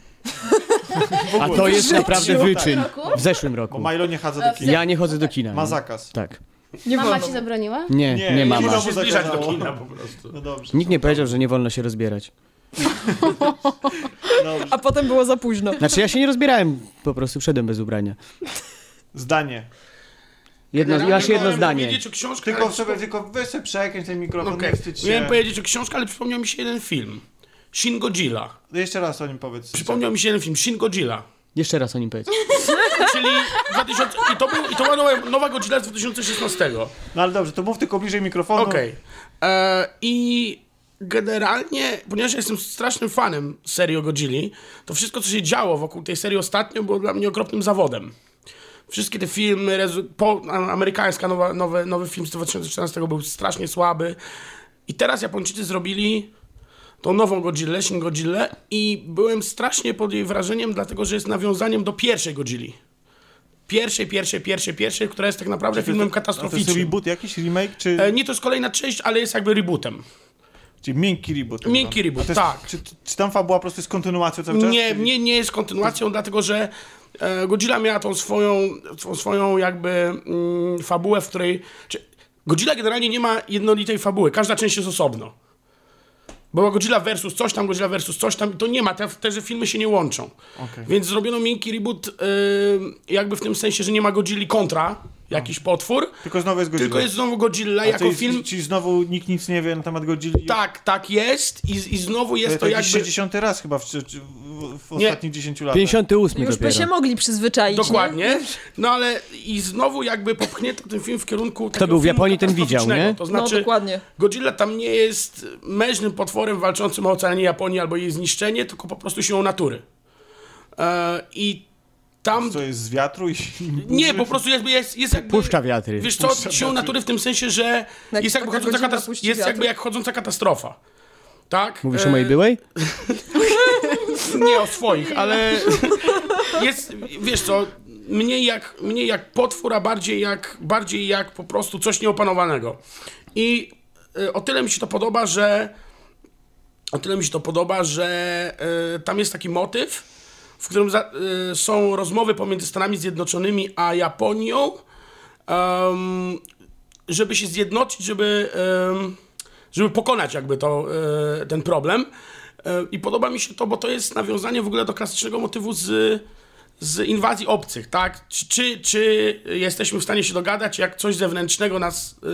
A to jest naprawdę wyczyn. W roku? W zeszłym Bo roku. Milo nie chadza do w kina. Ja nie chodzę do kina. Ma no. zakaz. Tak. Nie Mama wolno. ci zabroniła? Nie, Nie, nie, nie mama. wolno. się zbliżać do kina po prostu. No dobrze. Nikt nie powiedział, że nie wolno się rozbierać. A potem było za późno. Znaczy ja się nie rozbierałem, po prostu wszedłem bez ubrania. Zdanie. Jedno, Generalnie aż jedno miałem zdanie. powiedzieć o książkach, Tylko ale sobie, tylko weź sobie przekręć ten mikrofon, Okej. nie wstydź się. Miałem powiedzieć o książkach, ale przypomniał mi się jeden film. Shin Godzilla. Jeszcze raz o nim powiedz. Przypomniał mi się jeden film, Shin Godzilla. Jeszcze raz o nim powiedz. Czyli 2000, i, to był, i to była nowa, nowa Godzilla z 2016. No ale dobrze, to mów tylko bliżej mikrofonu. Okej. E, I generalnie, ponieważ ja jestem strasznym fanem serii o Godzilli, to wszystko, co się działo wokół tej serii ostatnio, było dla mnie okropnym zawodem. Wszystkie te filmy, po, amerykańska nowa, nowy, nowy film z 2014 był strasznie słaby. I teraz Japończycy zrobili tą nową Godzillę, Shin Godzillę i byłem strasznie pod jej wrażeniem, dlatego że jest nawiązaniem do pierwszej Godzilli. Pierwszej, pierwszej, pierwszej, pierwszej, która jest tak naprawdę filmem A to jest katastroficznym. reboot jakiś, remake, czy, E, nie, to jest kolejna część, ale jest jakby rebootem. czy miękki reboot? tak Miękki reboot, to jest, tak. Czy, czy tam fabuła po prostu jest kontynuacją cały czas? Nie, nie, nie jest kontynuacją, dlatego że Godzilla miała tą swoją, tą swoją jakby mm, fabułę, w której... Czy, Godzilla generalnie nie ma jednolitej fabuły, każda część jest osobno. Była Godzilla versus coś tam, Godzilla versus coś tam, to nie ma, te, te filmy się nie łączą. Okej. Więc zrobiono miękki reboot y, jakby w tym sensie, że nie ma Godzilli kontra, jakiś potwór, Tylko znowu jest Godzilla. tylko jest znowu Godzilla A jako to jest, film. Czyli znowu nikt nic nie wie na temat Godzilli? Tak, tak jest i, i znowu To jest to to jakiś jakby... 60 raz chyba w, w, w Nie. ostatnich 10 latach. 58 Już by dopiero. się mogli przyzwyczaić, Nie? Dokładnie. No ale i znowu jakby popchnięto ten film w kierunku Kto był w Japonii, ten widział, nie? To No, znaczy, dokładnie. Godzilla tam nie jest mężnym potworem walczącym o ocalenie Japonii albo jej zniszczenie, tylko po prostu siłą natury. E, I tam... Co jest z wiatru i... Nie, po prostu jakby jest, jest jakby... Puszcza wiatry. Wiesz co, siłą natury w tym sensie, że Jak jest jakby chodząca, katas- jest jakby jak chodząca katastrofa. Tak? Mówisz E, o mojej byłej? Nie o swoich, ale jest, wiesz co, mniej jak, mniej jak potwór, a bardziej jak, bardziej jak po prostu coś nieopanowanego. I y, o tyle mi się to podoba, że o tyle mi się to podoba, że y, tam jest taki motyw, w którym za, y, są rozmowy pomiędzy Stanami Zjednoczonymi a Japonią, em, żeby się zjednoczyć, żeby, żeby pokonać jakby to, e, ten problem. E, I podoba mi się to, bo to jest nawiązanie w ogóle do klasycznego motywu z, z inwazji obcych, tak? Czy, czy, czy jesteśmy w stanie się dogadać, jak coś zewnętrznego nas e,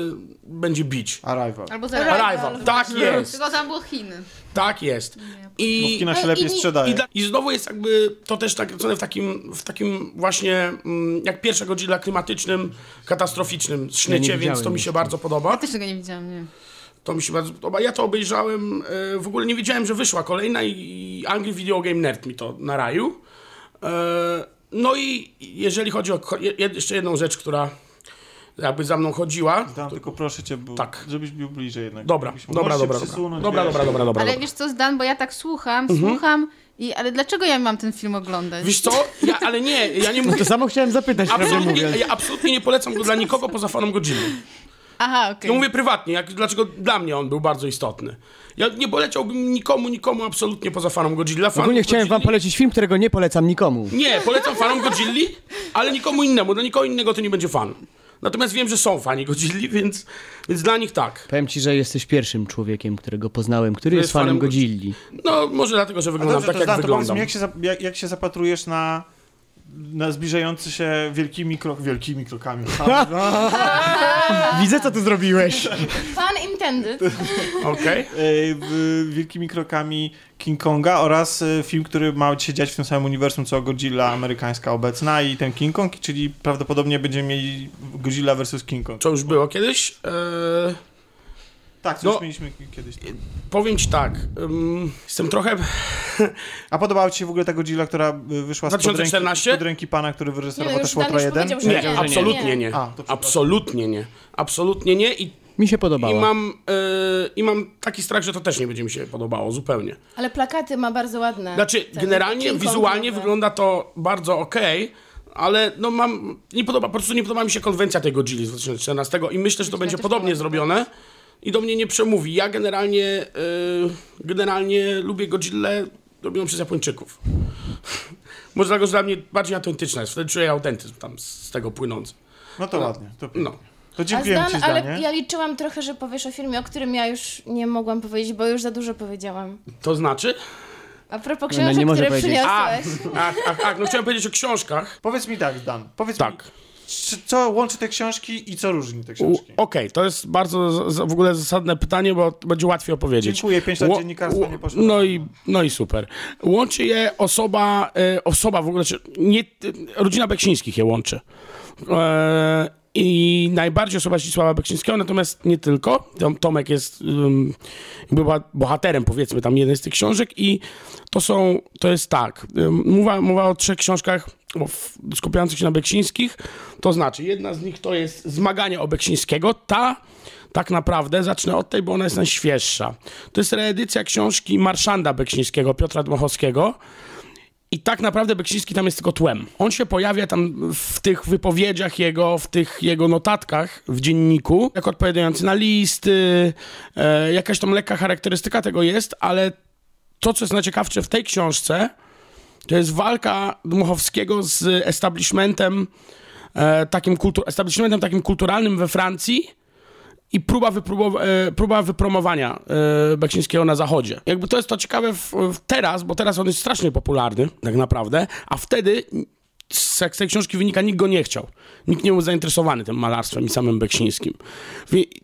będzie bić? Arrival. Albo zaraz. Arrival, tak jest, Tylko tam było Chiny. tak jest. Bo I, w kinach się i- lepiej i- sprzedaje. i, dla, I znowu jest jakby to też nakręcone w takim, w takim właśnie, mm, jak pierwsza Godzilla klimatycznym, katastroficznym sznycie, więc widziałem to mi się jeszcze. bardzo podoba. Też tego nie widziałam, nie. To mi się bardzo podoba. Ja to obejrzałem, e, w ogóle nie wiedziałem, że wyszła kolejna i- i Angry Video Game Nerd mi to naraił. E, No i jeżeli chodzi o jeszcze jedną rzecz, która jakby za mną chodziła. Dam, tylko proszę cię, bo Tak. żebyś był bliżej jednak. Dobra, dobra, dobra, dobra. Dobra, dobra, dobra, dobra. Ale wiesz co, Zdan, bo ja tak słucham, Mhm. słucham i... Ale dlaczego ja mam ten film oglądać? Wiesz co? Ja, ale nie, ja nie mówię... To samo chciałem zapytać, prawdę Absolutnie, mówiąc. ja absolutnie nie polecam go dla nikogo poza fanom Godzilla. Aha, okej. Ja mówię prywatnie, jak, dlaczego dla mnie on był bardzo istotny. Ja nie poleciałbym nikomu, nikomu absolutnie poza fanom Godzilla. Fanów Ogólnie chciałem wam Godzilli- polecić film, którego nie polecam nikomu. Nie, polecam fanom Godzilli, ale nikomu innemu. Dla nikogo innego to nie będzie fan. Natomiast wiem, że są fani Godzilli, więc, więc dla nich tak. Powiem ci, że jesteś pierwszym człowiekiem, którego poznałem, który jest jest fanem Godzilli. No, może dlatego, że wyglądam dobrze, tak, to jak powiedz wyglądam. mi, jak się, jak, jak się zapatrujesz na, na zbliżający się wielkimi, krok, wielkimi krokami. Widzę, co ty zrobiłeś. Fun intended. Okej. e, w- wielkimi krokami King Konga oraz e, film, który ma się dziać w tym samym uniwersum co Godzilla amerykańska obecna i ten King Kong, czyli prawdopodobnie będziemy mieli Godzilla vs King Kong. Co już było kiedyś? Eee, Tak, co No. już mieliśmy kiedyś. powiem ci tak. ym, jestem trochę... A podobała ci się w ogóle ta Godzilla, która y, wyszła z 2014? Pod ręki pana, który wyreżyserował Nie, też Łotra już 1? powiedział, że Nie, nie. absolutnie Nie. nie. A, to. Absolutnie nie. Absolutnie nie i, Mi się i, podobała. mam, e, i mam taki strach, że to też nie będzie mi się podobało zupełnie. Ale plakaty ma bardzo ładne. Znaczy, Ten generalnie, wizualnie wygląda to bardzo okej, ale no mam, nie podoba, po prostu nie podoba mi się konwencja tej Godzilli z 2014 i myślę, że to będzie podobnie zrobione i do mnie nie przemówi. Ja generalnie, e, generalnie lubię Godzillę robioną przez Japończyków. Może dlatego, że dla mnie bardziej autentyczna jest, wtedy czuję autentyzm tam z tego płynący. No to ładnie, to pięknie. No. To dziękuję ale ja liczyłam trochę, że powiesz o filmie, o którym ja już nie mogłam powiedzieć, bo już za dużo powiedziałam. To znaczy? A propos No, no, książek, nie które powiedzieć. A, przyniosłeś. ach, ach, ach, no chciałem powiedzieć o książkach. Powiedz mi tak, Dan, powiedz Tak. mi, co łączy te książki i co różni te książki? Okej, to jest bardzo w ogóle zasadne pytanie, bo będzie łatwiej opowiedzieć. Dziękuję, pięć lat dziennikarstwa nie poszło. No i, no i super. Łączy je osoba, e, osoba w ogóle, czy nie, e, rodzina Beksińskich je łączy. I najbardziej osoba Zdzisława Beksińskiego, natomiast nie tylko. Tom, Tomek jest bohaterem, powiedzmy, tam jednej z tych książek. I to są, to jest tak, mowa, mowa o trzech książkach skupiających się na Beksińskich, to znaczy jedna z nich to jest Zmaganie o Beksińskiego, ta tak naprawdę, zacznę od tej, bo ona jest najświeższa. To jest reedycja książki Marszanda Beksińskiego, Piotra Dmochowskiego, i tak naprawdę Beksiński tam jest tylko tłem. On się pojawia tam w tych wypowiedziach jego, w tych jego notatkach w dzienniku, jako odpowiadający na listy, e, jakaś tam lekka charakterystyka tego jest, ale to, co jest najciekawsze w tej książce, to jest walka Dmuchowskiego z establishmentem, e, takim, kultu- establishmentem takim kulturalnym we Francji, i próba, wypróbow- e, próba wypromowania e, Beksińskiego na zachodzie. Jakby to jest to ciekawe w, w teraz, bo teraz on jest strasznie popularny, tak naprawdę, a wtedy z, tej książki wynika, nikt go nie chciał. Nikt nie był zainteresowany tym malarstwem i samym Beksińskim.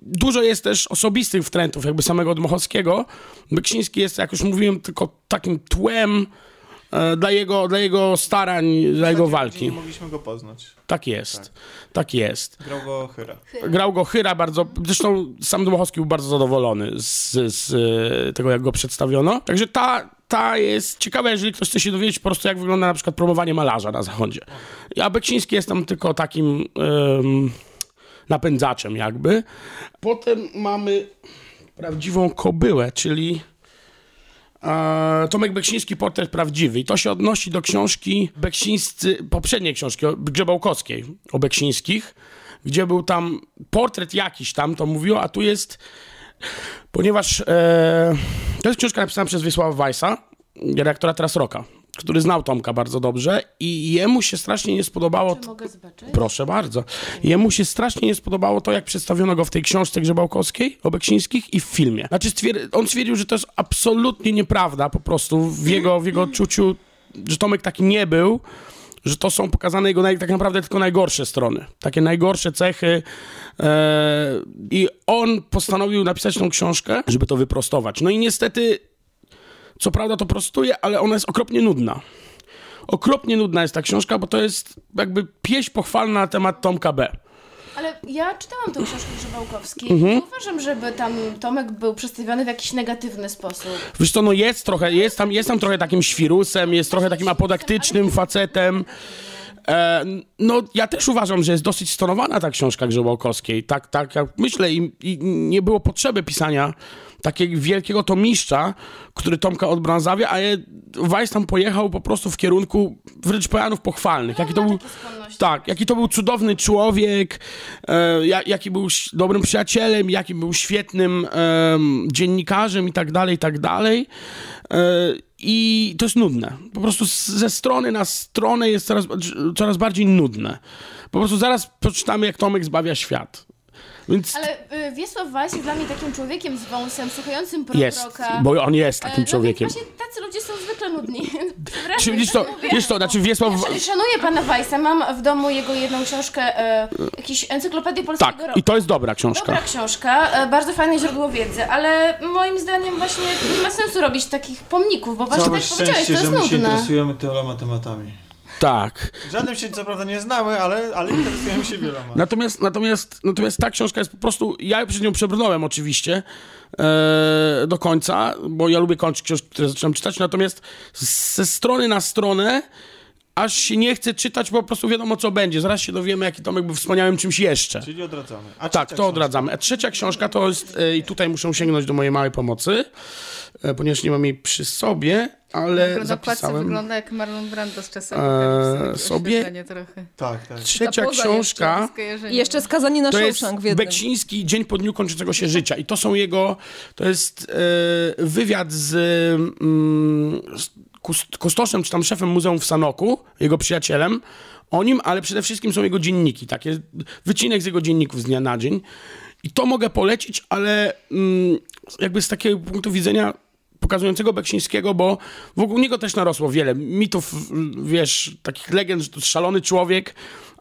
Dużo jest też osobistych wtrętów, jakby samego Dmochowskiego. Beksiński jest, jak już mówiłem, tylko takim tłem dla, jego, dla jego starań, dla jego walki. Nie mogliśmy go poznać. Tak jest. Tak jest. Grał go Hyra. Grał go Hyra bardzo, zresztą sam Dmochowski był bardzo zadowolony z, z e, tego, jak go przedstawiono. Także ta, ta jest ciekawa, jeżeli ktoś chce się dowiedzieć po prostu, jak wygląda na przykład promowanie malarza na zachodzie. A Beksiński jest tam tylko takim em, napędzaczem jakby. Potem mamy prawdziwą kobyłę, czyli e, Tomek Beksiński, portret prawdziwy. I to się odnosi do książki Beksińscy, poprzedniej książki Grzebałkowskiej o Beksińskich, gdzie był tam portret jakiś tam, to mówiło, a tu jest, ponieważ e, to jest książka napisana przez Wiesława Weissa, redaktora teraz Roka, który znał Tomka bardzo dobrze i jemu się strasznie nie spodobało... Czy mogę zobaczyć? Proszę bardzo. Jemu się strasznie nie spodobało to, jak przedstawiono go w tej książce Grzebałkowskiej o Beksińskich i w filmie. Znaczy, stwier- on stwierdził, że to jest absolutnie nieprawda po prostu w jego, w jego odczuciu, że Tomek taki nie był, że to są pokazane jego naj, tak naprawdę tylko najgorsze strony. Takie najgorsze cechy. E, I on postanowił napisać tą książkę, żeby to wyprostować. No i niestety, co prawda to prostuje, ale ona jest okropnie nudna. Okropnie nudna jest ta książka, bo to jest jakby pieśń pochwalna na temat Tomka B. Ale ja czytałam tą książkę Grzebałkowskiej Mhm. i nie uważam, żeby tam Tomek był przedstawiony w jakiś negatywny sposób. Wiesz co, no jest trochę, jest tam, jest tam trochę takim świrusem, jest trochę takim apodaktycznym facetem. E, no, ja też uważam, że jest dosyć stonowana ta książka Grzebałkowskiej. Tak, tak, jak myślę i, i nie było potrzeby pisania takiego wielkiego tomiszcza, który Tomka odbrązawia, a je- Weiss tam pojechał po prostu w kierunku wręcz pojanów pochwalnych. Jaki to był, tak, jaki to był cudowny człowiek, e, ja- jaki był dobrym przyjacielem, jaki był świetnym em, dziennikarzem i tak dalej, i tak dalej. E, I to jest nudne. Po prostu ze strony na stronę jest coraz, coraz bardziej nudne. Po prostu zaraz przeczytamy, jak Tomek zbawia świat. Więc Ale y, Wiesław Weiss jest dla mnie takim człowiekiem z wąsem, słuchającym proroka. jest, bo on jest takim no człowiekiem. Więc właśnie tacy ludzie są zwykle nudni. Czy wiesz że to, tak wiesz to, znaczy Wiesław... Ja szanuję pana Weissa, mam w domu jego jedną książkę, e, jakąś encyklopedię polskiego Tak, roku. i to jest dobra książka. Dobra książka, e, bardzo fajne źródło wiedzy, ale moim zdaniem właśnie nie ma sensu robić takich pomników, bo właśnie Całe tak powiedziałeś, to szczęście, że jest my się nudne. interesujemy tyloma tematami. Tak. Żadnym się co prawda nie znamy, ale, ale interesujemy się wieloma. Natomiast, natomiast, natomiast ta książka jest po prostu. Ja przed nią przebrnąłem oczywiście e, do końca, bo ja lubię kończyć książki, które zaczynam czytać. Natomiast ze strony na stronę aż się nie chce czytać, bo po prostu wiadomo co będzie. Zaraz się dowiemy, jaki Tomek był wspaniałym czymś jeszcze. Czyli odradzamy. A Tak, to książka? odradzamy. A trzecia książka to jest, e, i tutaj muszę sięgnąć do mojej małej pomocy, e, ponieważ nie mam jej przy sobie, ale Na okładce zapisałem. wygląda jak Marlon Brando z czasem. Eee, sobie- trochę. Tak, tak. Trzecia książka. Jeszcze, jeszcze skazani na Shawshank w jednym. Beksiński Dzień po dniu kończącego się życia. I to są jego, to jest e, wywiad z, mm, z kust- kustoszem, czy tam szefem muzeum w Sanoku, jego przyjacielem, o nim, ale przede wszystkim są jego dzienniki, takie wycinek z jego dzienników z dnia na dzień. I to mogę polecić, ale mm, jakby z takiego punktu widzenia pokazującego Beksińskiego, bo wokół niego też narosło wiele mitów, wiesz, takich legend, że to szalony człowiek,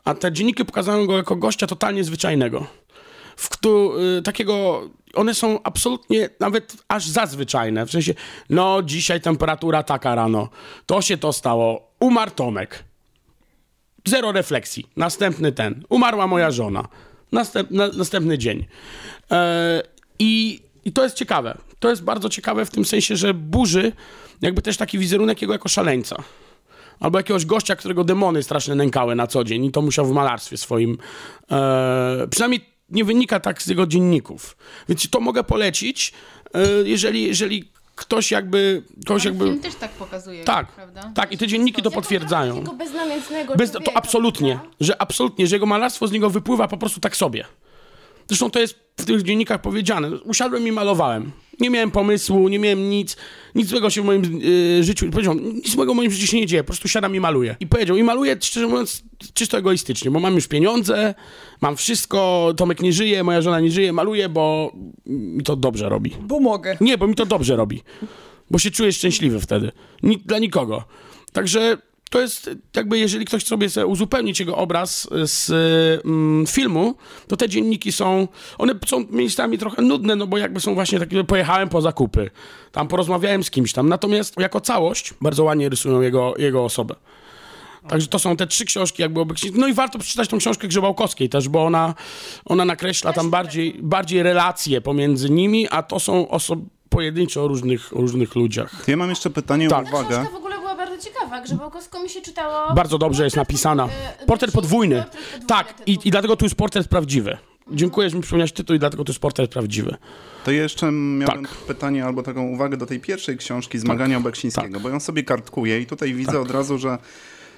a te dzienniki pokazują go jako gościa totalnie zwyczajnego. W któ, y, takiego, one są absolutnie nawet aż zazwyczajne, w sensie, no dzisiaj temperatura taka rano, to się to stało, umarł Tomek. zero refleksji. Następny ten. Umarła moja żona. Następ, na, następny dzień. E, i, I to jest ciekawe. To jest bardzo ciekawe w tym sensie, że burzy jakby też taki wizerunek jego jako szaleńca. Albo jakiegoś gościa, którego demony strasznie nękały na co dzień i to musiał w malarstwie swoim... E, przynajmniej nie wynika tak z jego dzienników. Więc to mogę polecić, e, jeżeli, jeżeli ktoś jakby... Ktoś Ale jakby film też tak pokazuje, tak, prawda? tak, i te dzienniki to potwierdzają. Bez, to absolutnie, że absolutnie, że jego malarstwo z niego wypływa po prostu tak sobie. Zresztą to jest w tych dziennikach powiedziane. Usiadłem i malowałem. Nie miałem pomysłu, nie miałem nic, nic złego się w moim y, życiu, powiedział, nic złego w moim życiu się nie dzieje, po prostu siadam i maluję. I powiedział, i maluję, szczerze mówiąc, czysto egoistycznie, bo mam już pieniądze, mam wszystko, Tomek nie żyje, moja żona nie żyje, maluję, bo mi to dobrze robi. Bo mogę. Nie, bo mi to dobrze robi. Bo się czuję szczęśliwy wtedy. Ni dla nikogo. Także to jest jakby, jeżeli ktoś sobie chce uzupełnić jego obraz z mm, filmu, to te dzienniki są, one są miejscami trochę nudne, no bo jakby są właśnie takie, pojechałem po zakupy, tam porozmawiałem z kimś tam, natomiast jako całość bardzo ładnie rysują jego, jego osobę. Także to są te trzy książki jakby obecnie. No i warto przeczytać tą książkę Grzebałkowskiej też, bo ona, ona nakreśla tam bardziej, bardziej relacje pomiędzy nimi, a to są osoby pojedyncze o różnych, o różnych ludziach. Ja mam jeszcze pytanie Tak. o uwagę. Ciekawa. Grzebałkowską mi się czytało... Bardzo dobrze jest napisana. e, Portret podwójny. Portret podwójny Tak, i, i dlatego tu jest portret prawdziwy. Dziękuję, że mi przypomniałeś tytuł i dlatego to jest portret prawdziwy. To ja jeszcze miałem Tak. pytanie albo taką uwagę do tej pierwszej książki Zmagania Beksińskiego, tak. bo ją sobie kartkuję i tutaj widzę od razu, że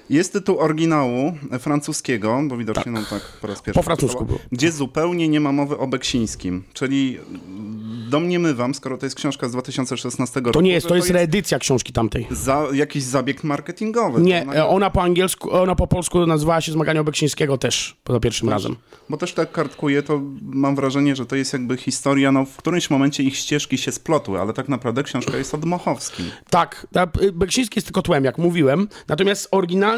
jest tytuł oryginału francuskiego, bo widocznie no tak po raz pierwszy. Po francusku było. Gdzie zupełnie nie ma mowy o Beksińskim, czyli domniemywam, skoro to jest książka z 2016 roku, To nie jest, że to jest reedycja książki tamtej. za jakiś zabieg marketingowy. Nie, To e, ona po angielsku, ona po polsku nazywała się Zmagania Beksińskiego też, za pierwszym razem. Bo też tak kartkuję, to mam wrażenie, że to jest jakby historia, no w którymś momencie ich ścieżki się splotły, ale tak naprawdę książka jest o Dmochowskim. Tak, ta- y, Beksiński jest tylko tłem, jak mówiłem, natomiast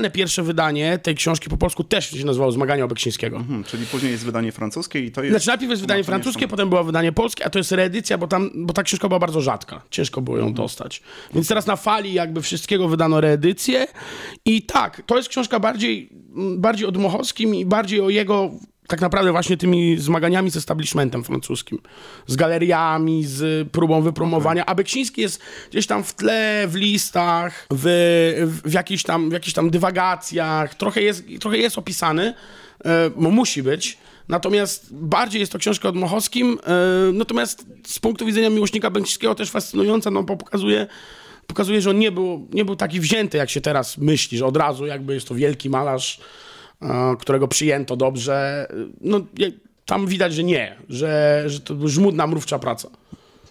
oryginalne pierwsze wydanie tej książki po polsku też się nazywało Zmagania Beksińskiego. Hmm, czyli później jest wydanie francuskie i to jest... Znaczy najpierw jest wydanie tłumaczenie francuskie, potem było wydanie polskie, a to jest reedycja, bo, tam, bo ta książka była bardzo rzadka. Ciężko było ją dostać. Więc teraz na fali jakby wszystkiego wydano reedycję i tak, to jest książka bardziej, bardziej o Dmochowskim i bardziej o jego tak naprawdę właśnie tymi zmaganiami z establishmentem francuskim. Z galeriami, z próbą wypromowania. A Beksiński jest gdzieś tam w tle, w listach, w, w, jakichś, tam, w jakichś tam dywagacjach. Trochę jest, trochę jest opisany, e, bo musi być. Natomiast bardziej jest to książka o Dmochowskim, e, natomiast z punktu widzenia miłośnika Beksińskiego też fascynująca, no bo pokazuje, pokazuje, że on nie był, nie był taki wzięty, jak się teraz myśli, że od razu jakby jest to wielki malarz, którego przyjęto dobrze. No je- tam widać, że nie, że, że to żmudna, mrówcza praca.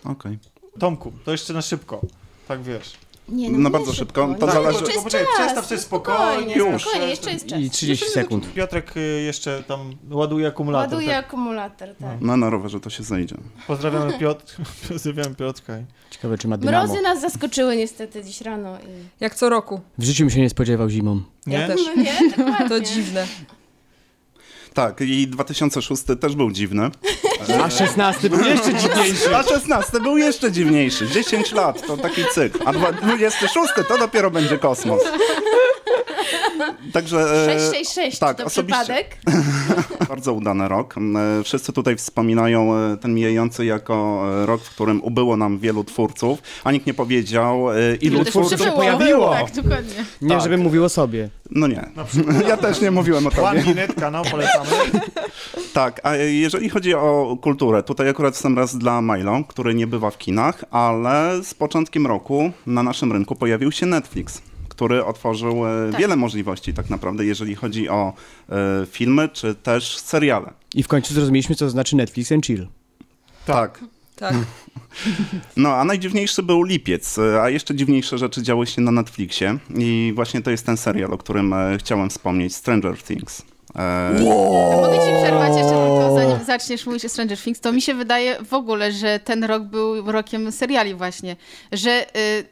Okej. Tomku, to jeszcze na szybko. Tak wiesz. Nie, No nie bardzo szybko. To Nie, zależy- jeszcze jest Poczekaj, czas, przestaw sobie no spokojnie, już. Spokojnie, jeszcze jest czas. I 30 sekund. Piotrek y, jeszcze tam ładuje akumulator. Ładuje Tak. akumulator, tak. No na rowerze to się zejdzie. Pozdrawiamy Piotr. Pozdrawiamy Piotrka. Ciekawe, czy ma dynamo. Mrozy nas zaskoczyły niestety dziś rano i... Jak co roku. W życiu bym się nie spodziewał zimą. Nie? Ja też. No nie. To dziwne. Tak, i 2006 też był dziwny. A 16 był jeszcze dziwniejszy. A 16 był jeszcze dziwniejszy. 10 lat to taki cykl. A dwa- 26 to dopiero będzie kosmos. Także. e, 666, tak, czy to osobiście- przypadek? Bardzo udany rok. E, Wszyscy tutaj wspominają e, ten mijający jako e, rok, w którym ubyło nam wielu twórców, a nikt nie powiedział, e, ilu się twórców przybyło. pojawiło. Tak, dokładnie. Nie, Tak. żebym mówił o sobie. No nie. Ja też nie mówiłem o tobie. Minute, kanał polecamy. Tak, a jeżeli chodzi o kulturę, tutaj akurat jestem raz dla Milo, który nie bywa w kinach, ale z początkiem roku na naszym rynku pojawił się Netflix, który otworzył e, Tak. wiele możliwości tak naprawdę, jeżeli chodzi o e, filmy czy też seriale. I w końcu zrozumieliśmy, co to znaczy Netflix and chill. Tak. Tak. No, a najdziwniejszy był lipiec, e, a jeszcze dziwniejsze rzeczy działy się na Netflixie i właśnie to jest ten serial, o którym chciałem wspomnieć, Stranger Things. Mogę ci przerwać jeszcze tylko, zanim zaczniesz mówić o Stranger Things, to mi się wydaje w ogóle, że ten rok był rokiem seriali właśnie, że y,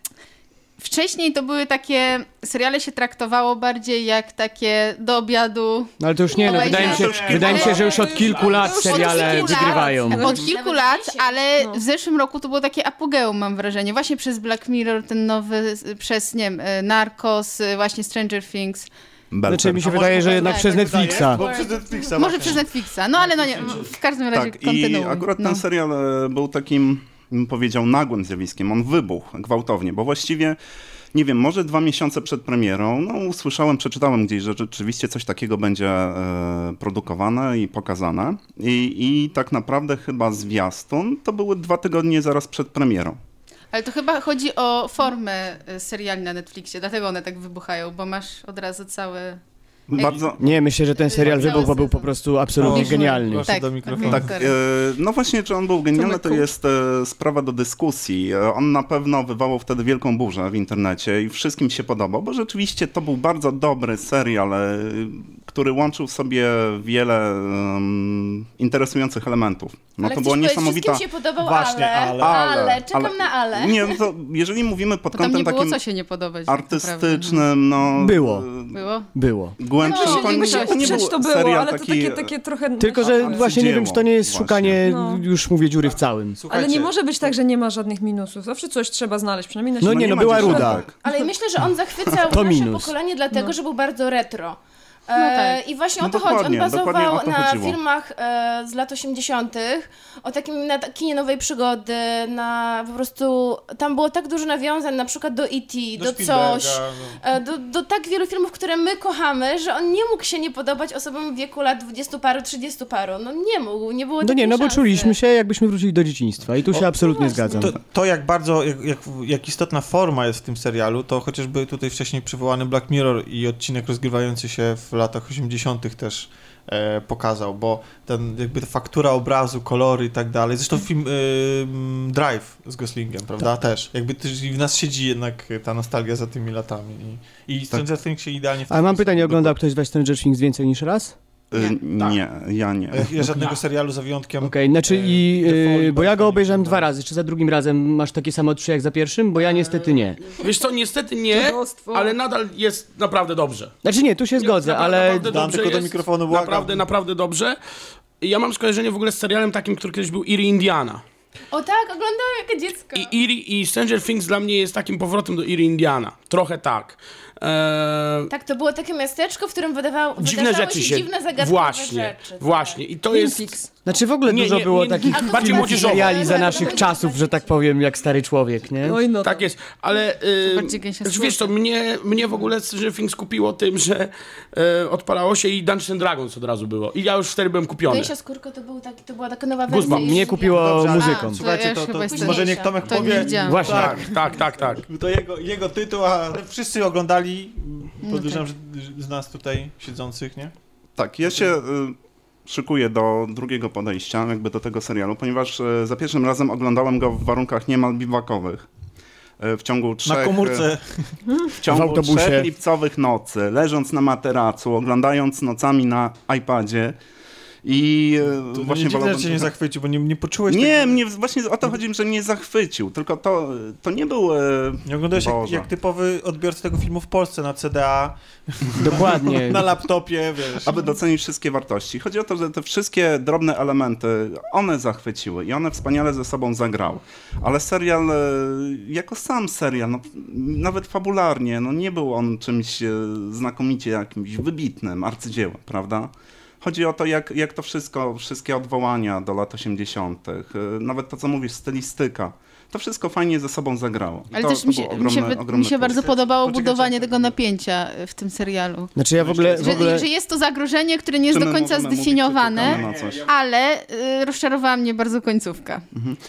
wcześniej to były takie, seriale się traktowało bardziej jak takie do obiadu. No ale to już nie, no, wydaje mi się, wydaje mi się, że już od kilku lat Od seriale kilku lat. wygrywają. Od kilku lat, ale No. w zeszłym roku to było takie apogeum, mam wrażenie. Właśnie przez Black Mirror, ten nowy, przez, nie wiem, y, Narcos, y, właśnie Stranger Things. Belter. Znaczy mi się wydaje, że tak, jednak tak, przez tak Netflixa. Bo przez Netflixa Może przez Netflixa, no ale no nie, w każdym razie Tak, i kontynuuj. akurat no. ten serial e, był takim, powiedział, nagłym zjawiskiem. On wybuchł gwałtownie, bo właściwie, nie wiem, może dwa miesiące przed premierą, no usłyszałem, przeczytałem gdzieś, że rzeczywiście coś takiego będzie e, produkowane i pokazane. I, I tak naprawdę chyba zwiastun to były dwa tygodnie zaraz przed premierą. Ale to chyba chodzi o formę y, seriali na Netflixie, dlatego one tak wybuchają, bo masz od razu całe... Bardzo, Nie, myślę, że ten serial wybuchł, bo był po prostu absolutnie No. genialny. Tak, do tak, mikrofonu. Tak, Sorry. e, no właśnie, czy on był genialny, to jest e, sprawa do dyskusji. E, On na pewno wywołał wtedy wielką burzę w internecie i wszystkim się podobał, bo rzeczywiście to był bardzo dobry serial, e, który łączył w sobie wiele em, interesujących elementów. No ale to powiedzieć, niesamowita... Się podobał, Właśnie, ale, ale. ale, czekam na ale. Nie, no to jeżeli mówimy pod Bo kątem nie było takim co się nie podobać. tak naprawdę, artystycznym, no... Było. no. Było? Było. Głębszym, No, to, nie, to nie było, serial ale to taki... takie, takie trochę... Tylko, że A, właśnie nie wiem, czy to nie jest właśnie. szukanie, No. już mówię, dziury w całym. Słuchajcie, Ale nie może być tak, że nie ma żadnych minusów. Zawsze coś trzeba znaleźć, przynajmniej na No nie, no była ruda. tak. Ale myślę, że on zachwycał nasze pokolenie dlatego, że był bardzo retro. No E, tak. I właśnie No o to chodzi. On bazował o to na chodziło. filmach e, z lat 80., o takim na kinie nowej przygody, na po prostu. Tam było tak dużo nawiązań, na przykład do E.T., do, Spielberga, coś. no. e, Do, do tak wielu filmów, które my kochamy, że on nie mógł się nie podobać osobom w wieku lat 20 paru, 30 paru. No nie mógł, nie było No nie, no bo czuliśmy się, jakbyśmy wrócili do dzieciństwa i tu się absolutnie zgadzam. To, to jak bardzo, jak, jak, jak istotna forma jest w tym serialu, to chociażby tutaj wcześniej przywołany Black Mirror i odcinek rozgrywający się w latach 80. też e, pokazał, bo ten jakby ta faktura obrazu, kolory i tak dalej. Zresztą film e, m, Drive z Goslingiem, prawda? Też. Jakby też w nas siedzi jednak ta nostalgia za tymi latami. I, i Stranger Things się idealnie w Ale mam pytanie, oglądał ktoś z Stranger Things więcej niż raz? Y, Nie, ja nie. Ja, ja żadnego serialu za wyjątkiem. Okej, znaczy e, i, y, bo ja go obejrzałem dwa razy, czy za drugim razem masz takie samo odczucie jak za pierwszym? Bo ja niestety nie. Wiesz co, niestety nie, ale nadal jest naprawdę dobrze. Znaczy nie, tu się zgodzę, Naprawdę, ale naprawdę Dam tylko do jest. mikrofonu, błagam. Naprawdę, naprawdę dobrze. Ja mam skojarzenie w ogóle z serialem takim, który kiedyś był Erie Indiana. O tak, oglądałam jako dziecko. I Erie i Stranger Things dla mnie jest takim powrotem do Erie Indiana. Trochę tak. Eee, Tak, to było takie miasteczko, w którym wydawało, dziwne rzeczy się się... dziwne, zagadkowe Właśnie, rzeczy. tak. właśnie. I to jest... znaczy w ogóle Nie, dużo nie, było nie, takich to bardziej młodzieżowo. seriali za Tak, naszych tak, czasów, tak. że tak powiem, jak stary człowiek, nie? Oj, no Tak jest, ale yy, znaczy, wiesz co, mnie, mnie w ogóle Stranger Things kupiło tym, że e, odpalało się i Dungeons and Dragons od razu było. I ja już wtedy byłem kupiony. Gęsia skórko to, był taki, to była taka nowa wersja. Mnie Jezus, kupiło Dobrze, muzyką. A, Słuchajcie, to, to, jestem może niech. Tomek To powie. Właśnie. Tak, tak, tak, tak. To jego, jego tytuł, a wszyscy oglądali, podejrzewam, że z nas tutaj siedzących, nie? Tak, ja się y, szykuję do drugiego podejścia, jakby do tego serialu, ponieważ y, za pierwszym razem oglądałem go w warunkach niemal biwakowych. Y, W ciągu trzech, Na komórce. w ciągu w autobusie. trzech lipcowych nocy, leżąc na materacu, oglądając nocami na iPadzie i y, To właśnie nie dziwne, wolałbym że cię nie zachwycił, bo nie, nie poczułeś Nie, tego. mnie właśnie o to chodzi, że mnie zachwycił, tylko to, to nie był... y, Nie oglądałeś jak, jak typowy odbiorca tego filmu w Polsce na CDA, Dokładnie. na laptopie, wiesz. aby docenić wszystkie wartości. Chodzi o to, że te wszystkie drobne elementy, one zachwyciły i one wspaniale ze sobą zagrały. Ale serial, e, jako sam serial, no, nawet fabularnie, no, nie był on czymś e, znakomicie jakimś wybitnym arcydziełem, prawda? Chodzi o to, jak, jak to wszystko, wszystkie odwołania do lat 80., e, nawet to, co mówisz, stylistyka, to wszystko fajnie ze sobą zagrało. I Ale to, też to mi się, mi się, mi się bardzo podobało Poczekaj, budowanie tego napięcia y, w tym serialu. Znaczy ja w ogóle, w Że, ogóle że jest to zagrożenie, które nie jest do końca zdefiniowane, ale y, rozczarowała mnie bardzo końcówka.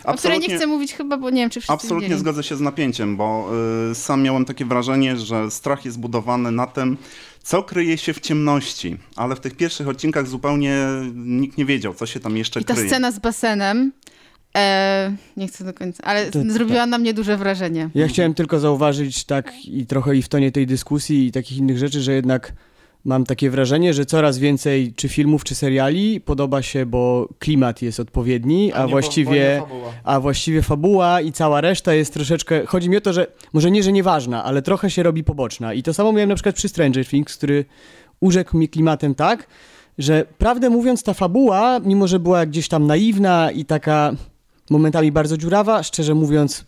O której nie chcę mówić chyba, bo nie wiem, czy wszyscy Absolutnie widzieli. zgodzę się z napięciem, bo y, sam miałem takie wrażenie, że strach jest budowany na tym, co kryje się w ciemności, ale w tych pierwszych odcinkach zupełnie nikt nie wiedział, co się tam jeszcze I ta kryje. scena z basenem, e, nie chcę do końca, ale To- zrobiła na mnie duże wrażenie. Ja chciałem tylko zauważyć tak i trochę i w tonie tej dyskusji i takich innych rzeczy, że jednak mam takie wrażenie, że coraz więcej czy filmów, czy seriali podoba się, bo klimat jest odpowiedni, a, bo- właściwie a właściwie fabuła i cała reszta jest troszeczkę, chodzi mi o to, że może nie, że nieważna, ale trochę się robi poboczna. I to samo miałem na przykład przy Stranger Things, który urzekł mnie klimatem tak, że prawdę mówiąc ta fabuła, mimo że była gdzieś tam naiwna i taka momentami bardzo dziurawa, szczerze mówiąc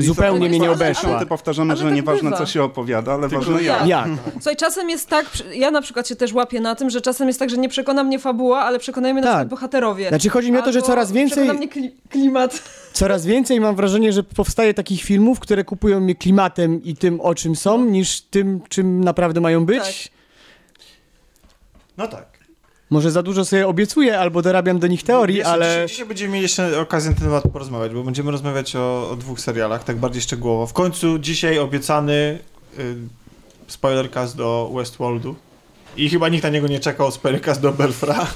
zupełnie mnie nie ale- obeszła. Ty powtarzamy, Ale że tak nieważne bywa. co się opowiada, ale Tylko ważne ja. jak. Jak? Słuchaj, czasem jest tak, ja na przykład się też łapię na tym, że czasem jest tak, że nie przekona mnie fabuła, ale przekonają mnie na Tak. przykład bohaterowie. Znaczy chodzi mi o to, że coraz więcej, Przekona mnie kli- klimat. coraz więcej mam wrażenie, że powstaje takich filmów, które kupują mnie klimatem i tym, o czym są, niż tym, czym naprawdę mają być. Tak. No tak. Może za dużo sobie obiecuję albo dorabiam do nich teorii, Wiesz, ale... Dzisiaj, dzisiaj będziemy mieli jeszcze okazję na ten temat porozmawiać, bo będziemy rozmawiać o, o dwóch serialach, tak bardziej szczegółowo. W końcu dzisiaj obiecany y, spoilercast do Westworldu. I chyba nikt na niego nie czekał, spoilercast do Belfra.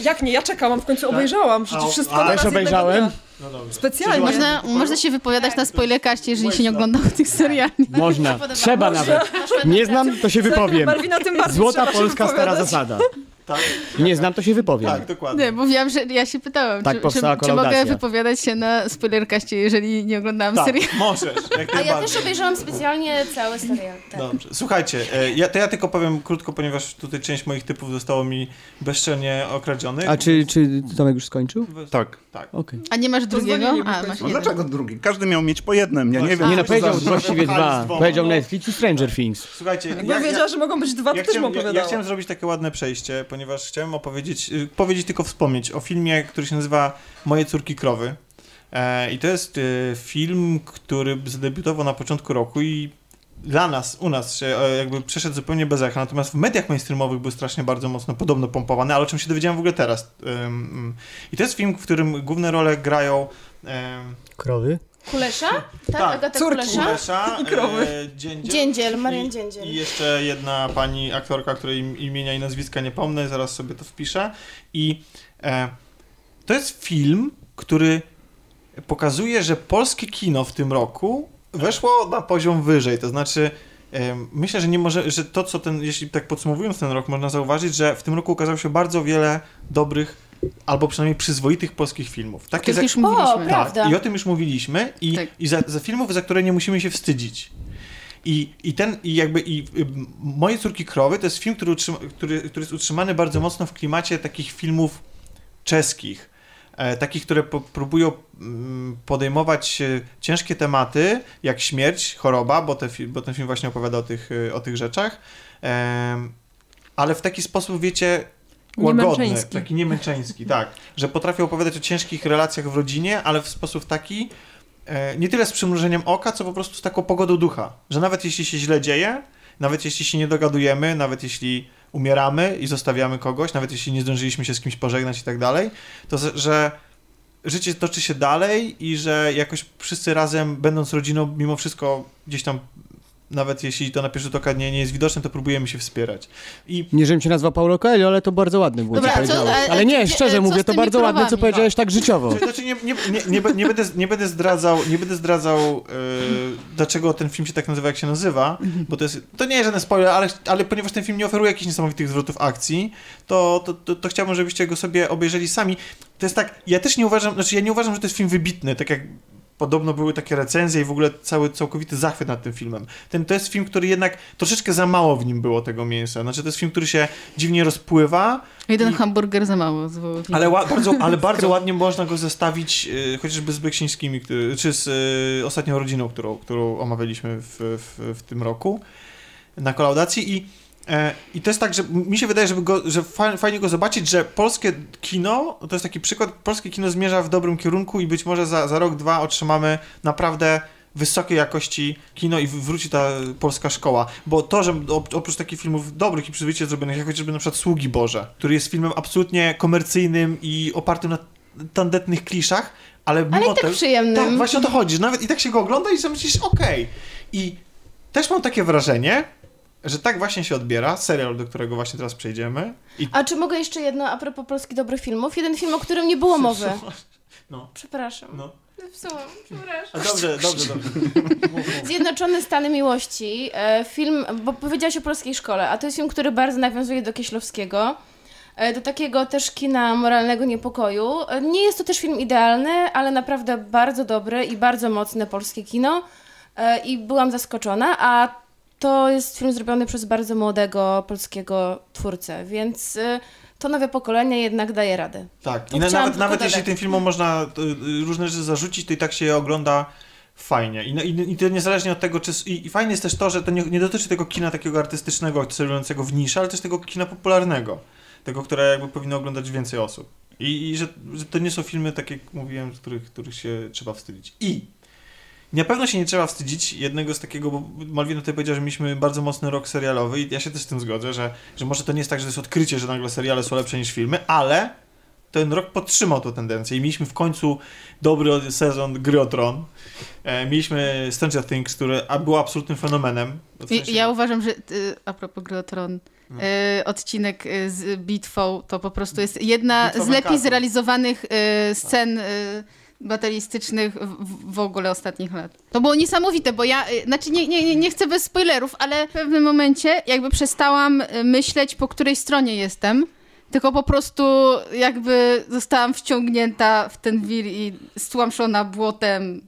Jak nie? Ja czekałam, w końcu obejrzałam. Przecież A- wszystko a- naraz Też obejrzałem. No dobrze. Specjalnie. Można, można się wypowiadać na spoilerkaście, jeżeli się nie oglądało tych seriali. Można, trzeba nawet. Nie znam, to się wypowiem. Barwina tym bardziej Złota trzeba się polska stara wypowiadać. zasada. Tak, Nie znam, to się wypowiem. tak, dokładnie. Nie, bo wiem, że ja się pytałam, Tak czy, czy, czy mogę wypowiadać się na spoilerkaście, jeżeli nie oglądałam Tak, możesz, jak A ja też obejrzałam specjalnie cały serial. Tak. Dobrze. Słuchajcie, e, ja, to ja tylko powiem krótko, ponieważ tutaj część moich typów zostało mi bezczelnie okradzionych. A czy, czy Tomek już skończył? Tak. Tak. Okej. A nie masz drugiego? A, masz No jeden. dlaczego drugi? Każdy miał mieć po jednym, ja nie wiem. Nie no, powiedział właściwie dwa. Powiedział No. Netflix i Stranger Things. Słuchajcie, Jakbym wiedziała, że mogą być dwa, to Ja też ja, opowiadała. ja chciałem zrobić takie ładne przejście, ponieważ chciałem opowiedzieć, y, powiedzieć tylko wspomnieć o filmie, który się nazywa Moje córki krowy. E, I to jest y, film, który zadebiutował na początku roku i dla nas, u nas się e, jakby przeszedł zupełnie bez echa, natomiast w mediach mainstreamowych był strasznie bardzo mocno podobno pompowany, ale o czym się dowiedziałem w ogóle teraz. I to jest film, w którym główne role grają ym, Krowy? Kulesza? Tak, Tak. Agata Córki. Kulesza? Kulesza, I krowy. e, Dziędziel, Dziędziel, Marian i- Dziędziel. I jeszcze jedna pani aktorka, której im- imienia i nazwiska nie pomnę, zaraz sobie to wpiszę. I e, to jest film, który pokazuje, że polskie kino w tym roku weszło na poziom wyżej. To znaczy, e, myślę, że nie może, że to, co ten, jeśli tak podsumowując ten rok, można zauważyć, że w tym roku ukazało się bardzo wiele dobrych, albo przynajmniej przyzwoitych polskich filmów. Takie, Których za, już mówiliśmy. O, tak, Prawda. i o tym już mówiliśmy. I, Tak. i za, za filmów, za które nie musimy się wstydzić. I, i ten, i jakby, i Moje córki krowy to jest film, który, utrzyma, który, który jest utrzymany bardzo mocno w klimacie takich filmów czeskich. E, takich, które po, próbują mm, podejmować e, ciężkie tematy, jak śmierć, choroba, bo, te, bo ten film właśnie opowiada o tych, e, o tych rzeczach. Em, ale w taki sposób, wiecie, łagodny, taki niemęczeński, tak. Że potrafią opowiadać o ciężkich relacjach w rodzinie, ale w sposób taki, e, nie tyle z przymrużeniem oka, co po prostu z taką pogodą ducha. Że nawet jeśli się źle dzieje, nawet jeśli się nie dogadujemy, nawet jeśli umieramy i zostawiamy kogoś, nawet jeśli nie zdążyliśmy się z kimś pożegnać i tak dalej, to że życie toczy się dalej i że jakoś wszyscy razem, będąc rodziną, mimo wszystko gdzieś tam, nawet jeśli to na pierwszy rzut oka nie, nie jest widoczne, to próbujemy się wspierać. I Nie, żebym cię nazwał Paulo Coelho, ale to bardzo ładne było, Dobra, co a co- powiedziałeś. a- a Ale nie, szczerze mówię, to bardzo ładne, co powiedziałeś tak życiowo. Znaczy nie, nie, nie, nie, będę, nie będę zdradzał, nie będę zdradzał e, dlaczego ten film się tak nazywa, jak się nazywa, bo to jest, to nie jest żaden spoiler, ale, ale ponieważ ten film nie oferuje jakichś niesamowitych zwrotów akcji, to, to, to, to chciałbym, żebyście go sobie obejrzeli sami. To jest tak, ja też nie uważam, znaczy ja nie uważam, że to jest film wybitny, tak jak podobno były takie recenzje i w ogóle cały całkowity zachwyt nad tym filmem. Ten, to jest film, który jednak troszeczkę za mało w nim było tego mięsa. Znaczy to jest film, który się dziwnie rozpływa, Jeden I- hamburger za mało. ale, ła- bardzo, ale bardzo ładnie można go zestawić y, chociażby z Beksińskimi, który, czy z y, ostatnią rodziną, którą, którą omawialiśmy w, w, w tym roku na kolaudacji i i to jest tak, że mi się wydaje, żeby go, że fa- fajnie go zobaczyć, że polskie kino, to jest taki przykład, polskie kino zmierza w dobrym kierunku i być może za, za rok, dwa otrzymamy naprawdę wysokiej jakości kino i wróci ta polska szkoła. Bo to, że op- oprócz takich filmów dobrych i przyzwoicie zrobionych, jak chociażby na przykład Sługi Boże, który jest filmem absolutnie komercyjnym i opartym na tandetnych kliszach, ale mimo Ale i tak przyjemnym. Tak, właśnie o to chodzi, że nawet i tak się go ogląda i sobie myślisz, okej. I też mam takie wrażenie, że tak właśnie się odbiera serial, do którego właśnie teraz przejdziemy. I A czy mogę jeszcze jedno a propos polskich dobrych filmów? Jeden film, o którym nie było mowy. No, Przepraszam. no. Zepsułam, przepraszam. A dobrze, dobrze, dobrze. Zjednoczone Stany Miłości. E, film, bo powiedziałaś o polskiej szkole, a to jest film, który bardzo nawiązuje do Kieślowskiego. e, Do takiego też kina moralnego niepokoju. E, Nie jest to też film idealny, ale naprawdę bardzo dobry i bardzo mocne polskie kino. I byłam zaskoczona, a to jest film zrobiony przez bardzo młodego polskiego twórcę, więc e, to nowe pokolenie jednak daje radę. Tak, To i nawet, nawet jeśli dodać. tym filmom można y, y, różne rzeczy zarzucić, to i tak się je ogląda fajnie. I, no, i, i to niezależnie od tego, czy... I, i fajne jest też to, że to nie, nie dotyczy tego kina takiego artystycznego, celującego w niszę, ale też tego kina popularnego. Tego, które jakby powinno oglądać więcej osób. I, i że, że to nie są filmy, tak jak mówiłem, których, których się trzeba wstydzić. I na pewno się nie trzeba wstydzić jednego z takiego, bo Malwina tutaj powiedział, że mieliśmy bardzo mocny rok serialowy i ja się też z tym zgodzę, że, że może to nie jest tak, że to jest odkrycie, że nagle seriale są lepsze niż filmy, ale ten rok podtrzymał tę tendencję i mieliśmy w końcu dobry sezon Gry o Tron. E, mieliśmy Stranger Things, które było absolutnym fenomenem. W sensie- ja uważam, że y, a propos Gry o Tron, No. y, odcinek y, z bitwą to po prostu jest jedna Bitwa z lepiej zrealizowanych y, scen y, batalistycznych w, w ogóle ostatnich lat. To było niesamowite, bo ja, y, znaczy nie, nie, nie- chcę bez spoilerów, ale w pewnym momencie jakby przestałam y, myśleć, po której stronie jestem, tylko po prostu jakby zostałam wciągnięta w ten wir i stłamszona błotem.